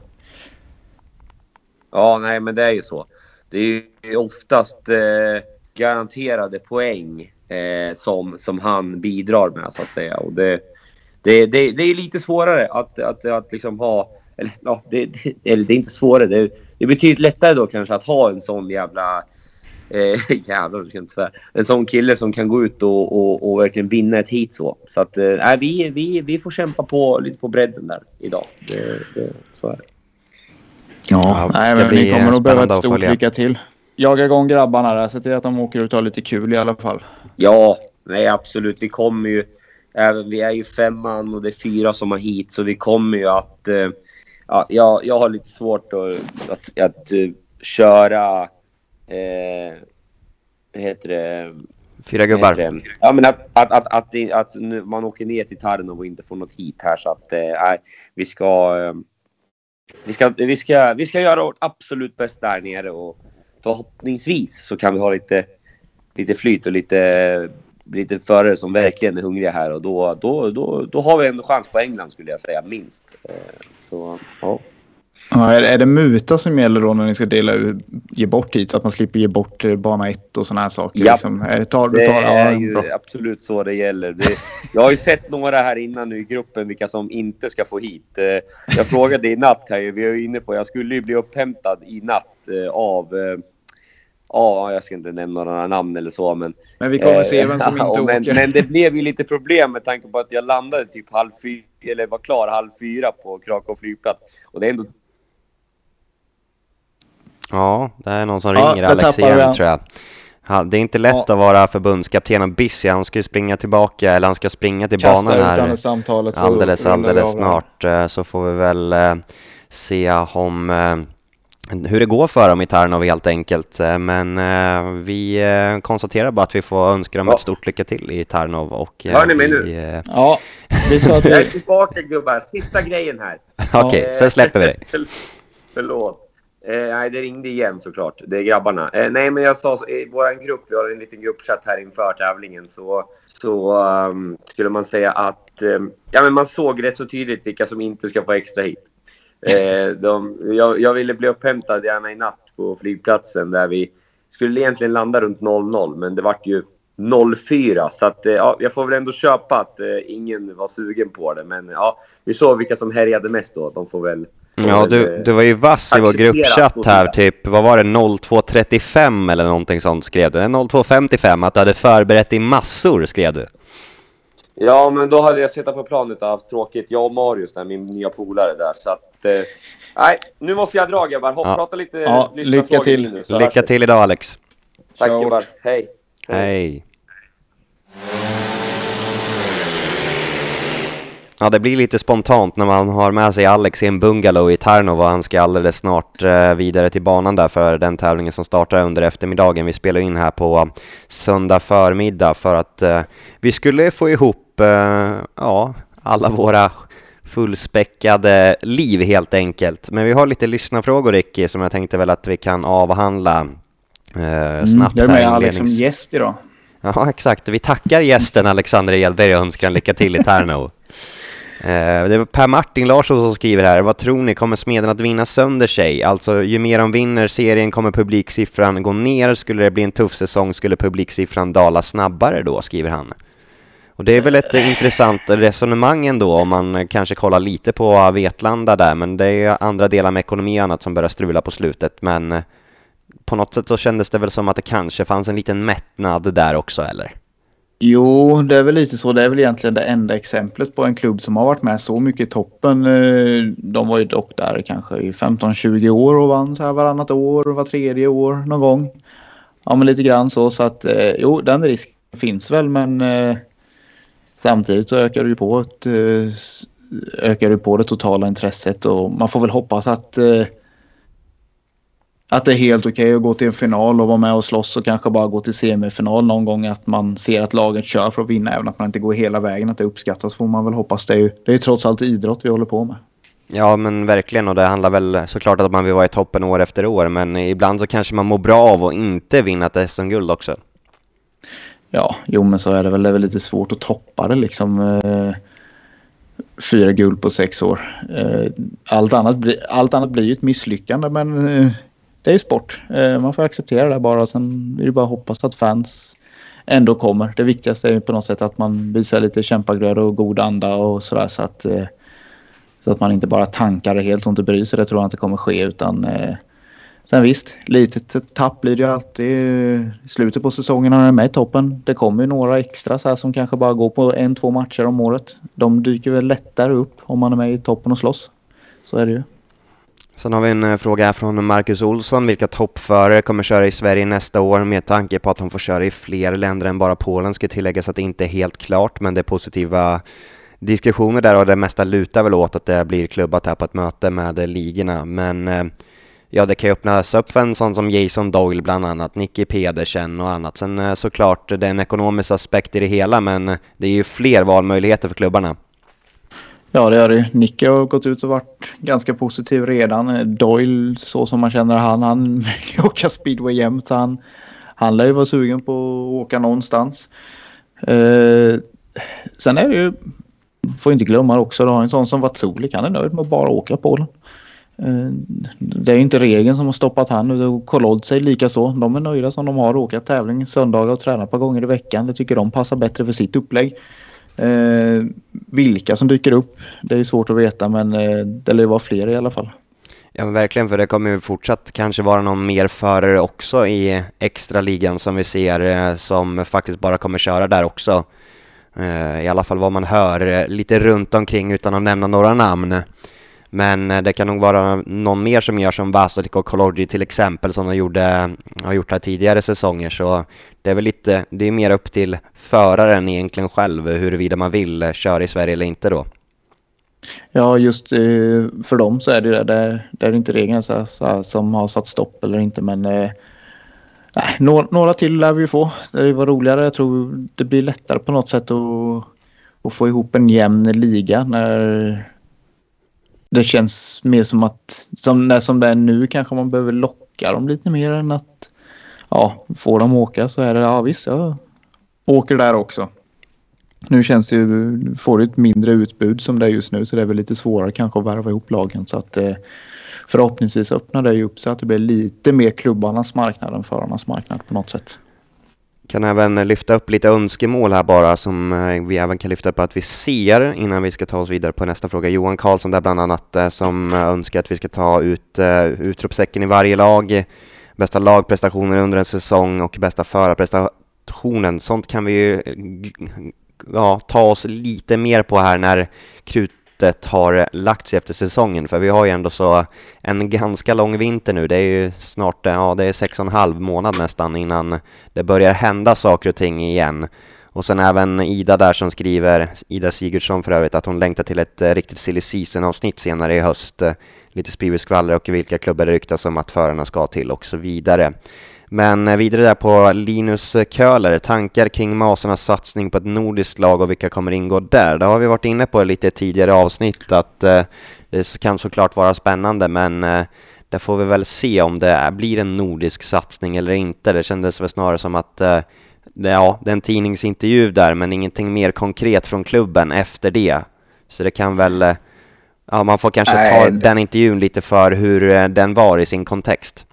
Ja, nej, men det är ju så. Det är ju oftast eh, garanterade poäng eh, som, som han bidrar med så att säga. Och det, det, det, det är lite svårare att, att, att liksom ha eller ja, det, det, eller det är inte svårare. Det, det är betydligt lättare då kanske att ha en sån jävla... Eh, jävlar, du ska inte svära. En sån kille som kan gå ut och, och, och verkligen vinna ett hit så. Så att eh, vi, vi, vi får kämpa på lite på bredden där idag. Det, det, så är det. Ja, Ja, nej, men ni kommer nog behöva ett stort lycka till. Jaga igång grabbarna där. Se till att de åker ut och har lite kul i alla fall. Ja, nej absolut. Vi kommer ju... Även, vi är ju femman och det är fyra som har hit så vi kommer ju att... Eh, ja, jag, jag har lite svårt att, att, att eh, köra... Eh, vad heter det? Fyra gubbar. Ja, men att, att, att, att, att nu, man åker ner till Tarnov och inte får något hit här så att... Eh, nej, vi ska... Vi ska, vi, ska, vi ska göra vårt absolut bästa där nere och förhoppningsvis så kan vi ha lite, lite flyt och lite, lite förare som verkligen är hungriga här och då, då, då, då har vi ändå chans på England skulle jag säga, minst. Eh, så, ja. Ja, är, är det muta som gäller då när ni ska dela ut, ge bort hit så att man slipper ge bort eh, bana 1 och sådana här saker? Ja. Liksom, eh, tar, du Det tar, ja, är ju bra. absolut så det gäller. Det, jag har ju sett några här innan nu i gruppen vilka som inte ska få hit. Eh, Jag frågade i natt här, vi är ju inne på, jag skulle ju bli upphämtad i natt av Ja, jag ska inte nämna några namn eller så, men... Men vi kommer eh, se vem som inte ja, men, åker. men det blev ju lite problem med tanke på att jag landade typ halv fyra, eller var klar halv fyra på Krakow flygplats. Och det är ändå Ja, det är någon som Ja, ringer Alex vi igen tror jag. Ja, det är inte lätt Ja. att vara förbundskapten och busy. Han ska ju springa tillbaka, eller han ska springa till Kasta banan här samtalet så alldeles, vi alldeles snart. Eh, Så får vi väl eh, se om eh, hur det går för dem i Tarnov helt enkelt. Men eh, vi eh, konstaterar bara att vi får önska dem Ja. ett stort lycka till i Tarnov och eh, Hör ni mig vi, nu? eh, Ja, vi sa att Jag är vi... tillbaka gubbar. Sista grejen här. Okej, Eh, sen släpper vi dig. Förlåt. Eh, nej, det ringde igen såklart. Det är grabbarna. Eh, nej, men jag sa så, i vår grupp, vi har en liten gruppchatt här inför tävlingen, så, så ehm, skulle man säga att ehm, ja, men man såg rätt så tydligt vilka som inte ska få extra hit. Eh, de, jag, jag ville bli upphämtad gärna i natt på flygplatsen där vi skulle egentligen landa runt 00, men det vart ju 04. Så att, eh, ja, jag får väl ändå köpa att eh, ingen var sugen på det. Men ja, vi såg vilka som härjade mest då. De får väl... Ja, du, eh, du var ju vass i vår gruppchatt här, typ, vad var det, 02.35 eller någonting sånt skrev du? 02.55, att du hade förberett i massor, skrev du. Ja, men då hade jag suttit på planet och haft tråkigt. Jag och Marius, där, min nya polare där. Så att... Eh, nej, nu måste jag dra grabbar. Hopp, Ja. Prata lite Ja, lyssnarfrågor lycka till. nu, Lycka till idag Alex. Tack Ciao. gubbar. Hej. Hej. Ja, det blir lite spontant när man har med sig Alex i en bungalow i Tarnov och han ska alldeles snart eh, vidare till banan där för den tävlingen som startar under eftermiddagen. Vi spelar in här på söndag förmiddag för att eh, vi skulle få ihop eh, ja, alla våra fullspäckade liv helt enkelt. Men vi har lite lyssnarfrågor Ricky som jag tänkte väl att vi kan avhandla eh, snabbt Mm, det är här med Alex som gäst idag. Ja, exakt. Vi tackar gästen Alexander Edberg och önskar lycka till i Tärno. Eh, det är Per Martin Larsson som skriver här. Vad tror ni, kommer Smeden att vinna sönder sig? Alltså, ju mer de vinner serien kommer publiksiffran gå ner. Skulle det bli en tuff säsong skulle publiksiffran dala snabbare då, skriver han. Och det är väl ett intressant resonemang ändå om man kanske kollar lite på Vetlanda där, men det är andra delar med ekonomi och annat som börjar strula på slutet. Men eh, på något sätt så kändes det väl som att det kanske fanns en liten mättnad där också, eller? Jo, det är väl lite så. Det är väl egentligen det enda exemplet på en klubb som har varit med så mycket i toppen. Eh, de var ju dock där kanske i 15-20 år och vann så här varannat år, var tredje år någon gång. Ja, men lite grann så. Så att eh, jo, den risken finns väl, men eh, samtidigt så ökar det ju på, ett, ökar det på det totala intresset och man får väl hoppas att att det är helt okej okay att gå till en final och vara med och slåss och kanske bara gå till semifinal någon gång. Att man ser att laget kör för att vinna även att man inte går hela vägen. Att det uppskattas får man väl hoppas. Det är ju, det är ju trots allt idrott vi håller på med. Ja men verkligen och det handlar väl såklart att man vill vara i toppen år efter år men ibland så kanske man mår bra av att inte vinna ett SM-guld också. Ja, jo men så är det väl. Det är väl lite svårt att toppa det liksom. Eh, fyra guld på sex år. Eh, allt, annat bli, allt annat blir ju ett misslyckande men eh, det är ju sport. Eh, man får acceptera det bara. Sen är det bara att hoppas att fans ändå kommer. Det viktigaste är ju på något sätt att man visar lite kämpaglöd och god anda och sådär så att eh, så att man inte bara tankar det helt och inte bryr sig. Det tror jag inte kommer ske utan eh, Sen visst, litet tapp blir det ju alltid i slutet på säsongen när man är med i toppen. Det kommer ju några extra så här som kanske bara går på en, två matcher om året. De dyker väl lättare upp om man är med i toppen och slåss. Så är det ju. Sen har vi en eh, fråga här från Marcus Olsson. Vilka toppförare kommer köra i Sverige nästa år med tanke på att de får köra i fler länder än bara Polen? Ska tilläggas att det inte är helt klart, men det är positiva diskussioner där och det mesta lutar väl åt att det blir klubbat här på ett möte med ligorna. Men eh, ja, det kan ju öppnas upp för en sån som Jason Doyle bland annat, Nicky Pedersen och annat. Sen eh, såklart, det är en ekonomisk aspekt i det hela, men det är ju fler valmöjligheter för klubbarna. Ja, det gör det. Nicky har gått ut och varit ganska positiv redan. Doyle, så som man känner han, han vill åka speedway jämt. Han, han lär ju vara sugen på att åka någonstans. Eh, sen är det ju, får inte glömma också, du har en sån som Vatsolik. Han är nöjd med att bara åka Polen. Eh, det är inte regeln som har stoppat han. Kolodze lika så. De är nöjda som de har åkat tävling söndagar och tränat ett par gånger i veckan. Det tycker de passar bättre för sitt upplägg. Eh, vilka som dyker upp, det är svårt att veta men eh, det lär ju vara fler i alla fall. Ja men verkligen, för det kommer ju fortsatt kanske vara någon mer förare också i extra ligan som vi ser eh, som faktiskt bara kommer köra där också. Eh, I alla fall vad man hör eh, lite runt omkring utan att nämna några namn. Men eh, det kan nog vara någon mer som gör som Vasolik och Kologi till exempel som de gjorde, har gjort här tidigare säsonger så det är väl lite, det är mer upp till föraren egentligen själv huruvida man vill eh, köra i Sverige eller inte då. Ja, just eh, för dem så är det det. Det är inte regeln så, så, som har satt stopp eller inte men eh, nej, några, några till lär vi få. Det var roligare. Jag tror det blir lättare på något sätt att, att få ihop en jämn liga när det känns mer som att som, när, som det är nu kanske man behöver locka dem lite mer än att ja, får de åka så är det ja visst jag åker där också. Nu känns det ju, får du ett mindre utbud som det är just nu så det är väl lite svårare kanske att värva ihop lagen så att eh, förhoppningsvis öppnar det ju upp så att det blir lite mer klubbarnas marknad än förarnas marknad på något sätt. Kan även lyfta upp lite önskemål här bara som eh, vi även kan lyfta upp att vi ser innan vi ska ta oss vidare på nästa fråga. Johan Karlsson där bland annat eh, som eh, önskar att vi ska ta ut utropstecken i varje lag, bästa lagprestationen under en säsong och bästa förarprestationen. Sånt kan vi ju ja, ta oss lite mer på här när krutet har lagt sig efter säsongen, för vi har ju ändå så en ganska lång vinter nu. Det är ju snart, ja det är sex och en halv månad nästan innan det börjar hända saker och ting igen. Och sen även Ida där som skriver, Ida Sigurdsson för övrigt, att hon längtar till ett riktigt silly season-avsnitt senare i höst. Lite spridskvaller och vilka klubbar det ryktas om att förarna ska till och så vidare. Men eh, vidare där på Linus Köhler, tankar kring Masarnas satsning på ett nordiskt lag och vilka kommer ingå där? Det har vi varit inne på lite tidigare avsnitt att eh, det kan såklart vara spännande men eh, där får vi väl se om det blir en nordisk satsning eller inte. Det kändes väl snarare som att ja, det är en tidningsintervju där men ingenting mer konkret från klubben efter det. Så det kan väl, ja man får kanske ta Nej. den intervjun lite för hur eh, den var i sin kontext.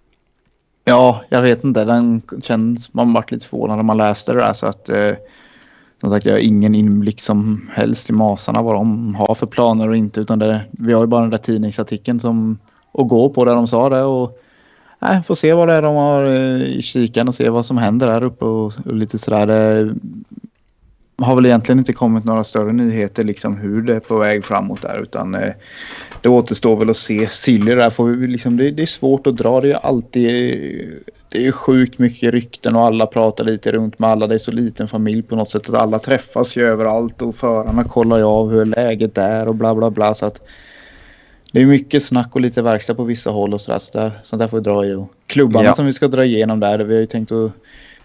Ja, jag vet inte. Den känns, man vart lite förvånad när man läste det där så att eh, som sagt, jag har ingen inblick som helst i masarna vad de har för planer och inte. Utan det, vi har ju bara den där tidningsartikeln som att gå på där de sa det. Och, nej, får se vad det är de har eh, i kikan och se vad som händer där uppe och, och lite sådär. Det har väl egentligen inte kommit några större nyheter liksom hur det är på väg framåt där utan eh, det återstår väl att se. Silly där får vi liksom, det, det, är svårt att dra. Det är alltid det är sjukt mycket rykten och alla pratar lite runt med alla. Det är så liten familj på något sätt att alla träffas ju överallt och förarna kollar ju av hur läget är och bla bla bla. Så att det är mycket snack och lite verkstad på vissa håll och sådär. Så där, sånt där får vi dra i. Och klubbarna ja. som vi ska dra igenom där, vi har ju tänkt att...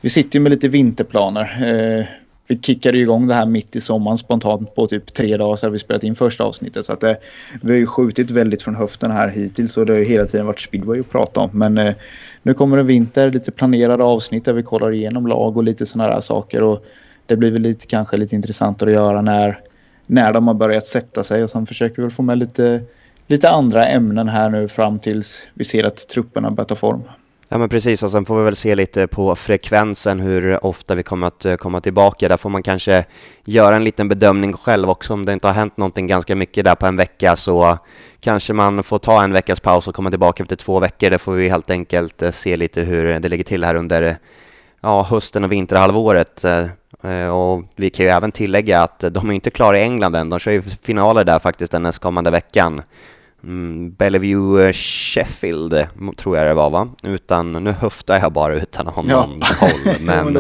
Vi sitter ju med lite vinterplaner. Eh, vi kickade igång det här mitt i sommaren spontant på typ tre dagar så har vi spelat in första avsnittet. Så att det, vi har ju skjutit väldigt från höften här hittills och det har ju hela tiden varit speedway att prata om. Men eh, nu kommer en vinter, lite planerade avsnitt där vi kollar igenom lag och lite sådana här saker. Och det blir väl lite, kanske lite intressantare att göra när, när de har börjat sätta sig. Och sen försöker vi väl få med lite, lite andra ämnen här nu fram tills vi ser att trupperna börjar ta form. Ja men precis och sen får vi väl se lite på frekvensen hur ofta vi kommer att eh, komma tillbaka. Där får man kanske göra en liten bedömning själv också om det inte har hänt någonting ganska mycket där på en vecka så kanske man får ta en veckas paus och komma tillbaka efter två veckor. Där får vi helt enkelt eh, se lite hur det ligger till här under eh, ja, hösten och vinterhalvåret. Och vi kan ju även tillägga att de är inte klara i England än. De kör ju finaler där faktiskt den nästkommande veckan. Mm, Bellevue eh, Sheffield eh, tror jag det var va? Utan, nu höftar jag bara utan att ha någon ja. koll. Men,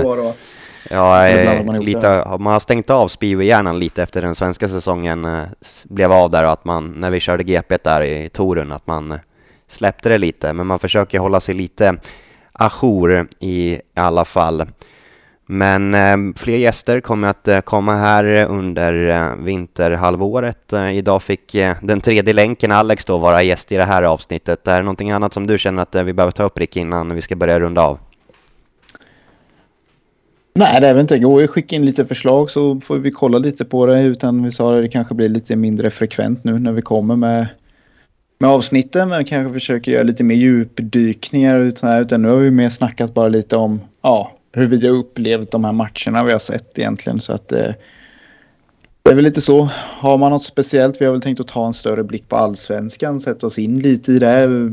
ja, lite, man har stängt av speedway-hjärnan lite efter den svenska säsongen eh, blev av där och att man, när vi körde GP där i Torun, att man släppte det lite. Men man försöker hålla sig lite ajour i alla fall. Men eh, fler gäster kommer att eh, komma här under eh, vinterhalvåret. Eh, idag fick eh, den tredje länken, Alex, då vara gäst i det här avsnittet. Är det någonting annat som du känner att eh, vi behöver ta upp, Rick, innan vi ska börja runda av? Nej, det är väl inte. Gå och skicka in lite förslag så får vi kolla lite på det. Utan vi sa att det kanske blir lite mindre frekvent nu när vi kommer med, med avsnitten. Men kanske försöker göra lite mer djupdykningar. Utan, utan nu har vi mer snackat bara lite om ja, hur vi har upplevt de här matcherna vi har sett egentligen. Så att eh, det är väl lite så. Har man något speciellt? Vi har väl tänkt att ta en större blick på allsvenskan, sätta oss in lite i det.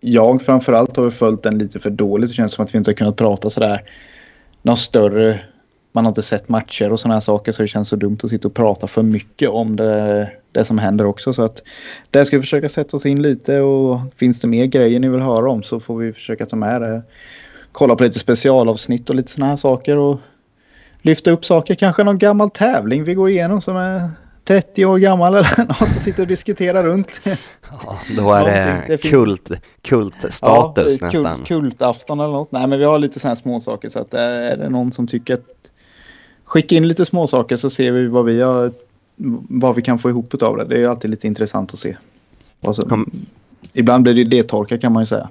Jag framförallt har följt den lite för dåligt. Det känns som att vi inte har kunnat prata sådär något större. Man har inte sett matcher och sådana här saker så det känns så dumt att sitta och prata för mycket om det, det som händer också. Så att där ska vi försöka sätta oss in lite och finns det mer grejer ni vill höra om så får vi försöka ta med det kolla på lite specialavsnitt och lite sådana här saker och lyfta upp saker. Kanske någon gammal tävling vi går igenom som är 30 år gammal eller något och sitter och diskuterar runt. Ja, då är det, det kult, kultstatus ja, nästan. Kult, kultafton eller något. Nej, men vi har lite sådana här småsaker så att eh, är det någon som tycker att skicka in lite småsaker så ser vi vad vi har, vad vi kan få ihop av det. Det är alltid lite intressant att se. Alltså, mm. Ibland blir det deltorka kan man ju säga.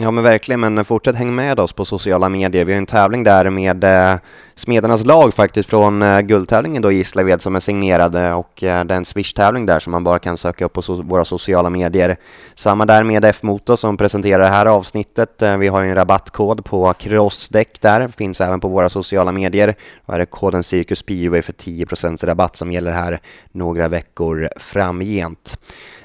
Ja men verkligen, men fortsätt häng med oss på sociala medier. Vi har en tävling där med eh, Smedernas lag faktiskt från eh, guldtävlingen då i Gislaved som är signerade eh, och eh, det är en Swish-tävling där som man bara kan söka upp på so våra sociala medier. Samma där med F-Motor som presenterar det här avsnittet. Eh, vi har en rabattkod på crossdäck där, finns även på våra sociala medier. Då är det koden Circus Speedway för 10% rabatt som gäller här några veckor framgent.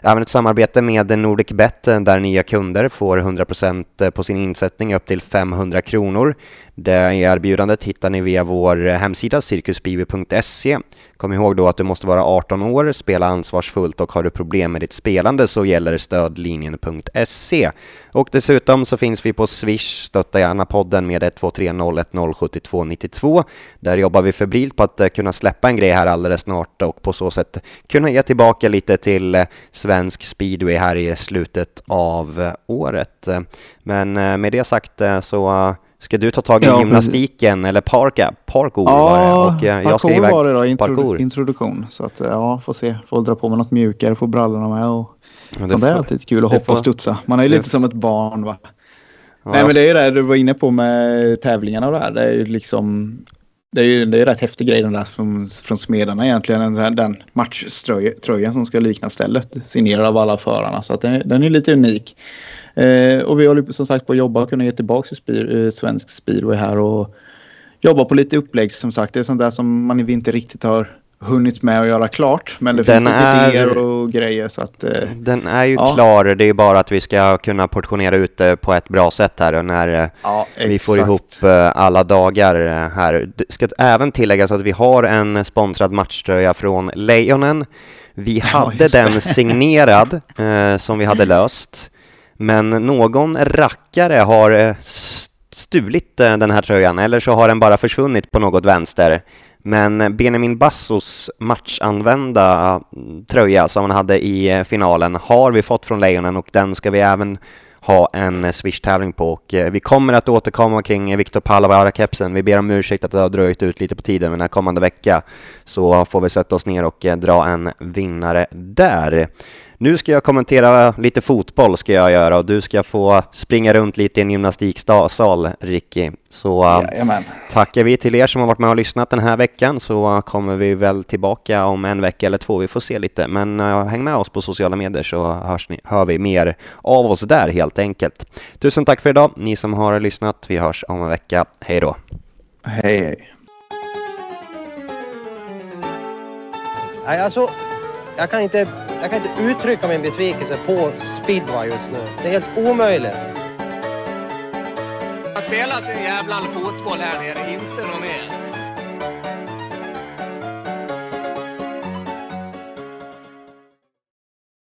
Även ett samarbete med NordicBet eh, där nya kunder får 100% på sin insättning upp till 500 kronor. Det erbjudandet hittar ni via vår hemsida cirkusbivi.se. Kom ihåg då att du måste vara 18 år, spela ansvarsfullt och har du problem med ditt spelande så gäller stödlinjen.se. Och dessutom så finns vi på Swish, stötta gärna podden med 123 01 Där jobbar vi febrilt på att eh, kunna släppa en grej här alldeles snart och på så sätt kunna ge tillbaka lite till eh, svensk speedway här i slutet av eh, året. Men med det sagt så Ska du ta tag i ja, gymnastiken precis. eller parka, parkour ja, var det? Och eh, jag ska iväg var det då, introdu parkour. introduktion. Så att ja, får se. Får dra på mig något mjukare, få brallorna med och ja, det, det är alltid kul att hoppa får, och studsa. Man är ju lite som ett barn va. Ja, Nej men det är ju det du var inne på med tävlingarna och det här. Det är ju liksom det är ju det är rätt häftig grej den där från, från Smedarna egentligen. Den, den matchtröjan som ska likna stället. Signerad av alla förarna. Så att den, den är lite unik. Eh, och vi håller som sagt på att jobba och kunna ge tillbaka till spir, eh, svensk speedway här. Och jobba på lite upplägg som sagt. Det är sånt där som man inte riktigt har hunnit med att göra klart. Men det Den finns lite idéer och grejer så att... Eh, Den är ju Ja. klar, det är bara att vi ska kunna portionera ut det på ett bra sätt här och när eh, ja, vi får ihop eh, alla dagar eh, här. Det ska även tilläggas att vi har en sponsrad matchtröja från Lejonen. Vi Ja, hade det. den signerad eh, som vi hade löst. Men någon rackare har eh, stulit eh, den här tröjan eller så har den bara försvunnit på något vänster. Men Benjamin Bassos matchanvända mm, tröja som han hade i eh, finalen har vi fått från Lejonen och den ska vi även ha en Swish-tävling på och vi kommer att återkomma kring Viktor Palovaara-kepsen. Vi ber om ursäkt att det har dröjt ut lite på tiden, men den här kommande vecka så får vi sätta oss ner och dra en vinnare där. Nu ska jag kommentera lite fotboll ska jag göra och du ska få springa runt lite i en gymnastiksal, Ricky. Så eh, Jajamän. tackar vi till er som har varit med och lyssnat den här veckan så kommer vi väl tillbaka om en vecka eller två. Vi får se lite, men eh, häng med oss på sociala medier så hörs ni, hör vi mer av oss där helt enkelt. Tusen tack för idag, ni som har lyssnat. Vi hörs om en vecka. Hej då! Hej, hej. Nej, alltså, jag kan inte, jag kan inte uttrycka min besvikelse på speedway just nu. Det är helt omöjligt. Man spelar sin jävla fotboll här nere, inte någon mer.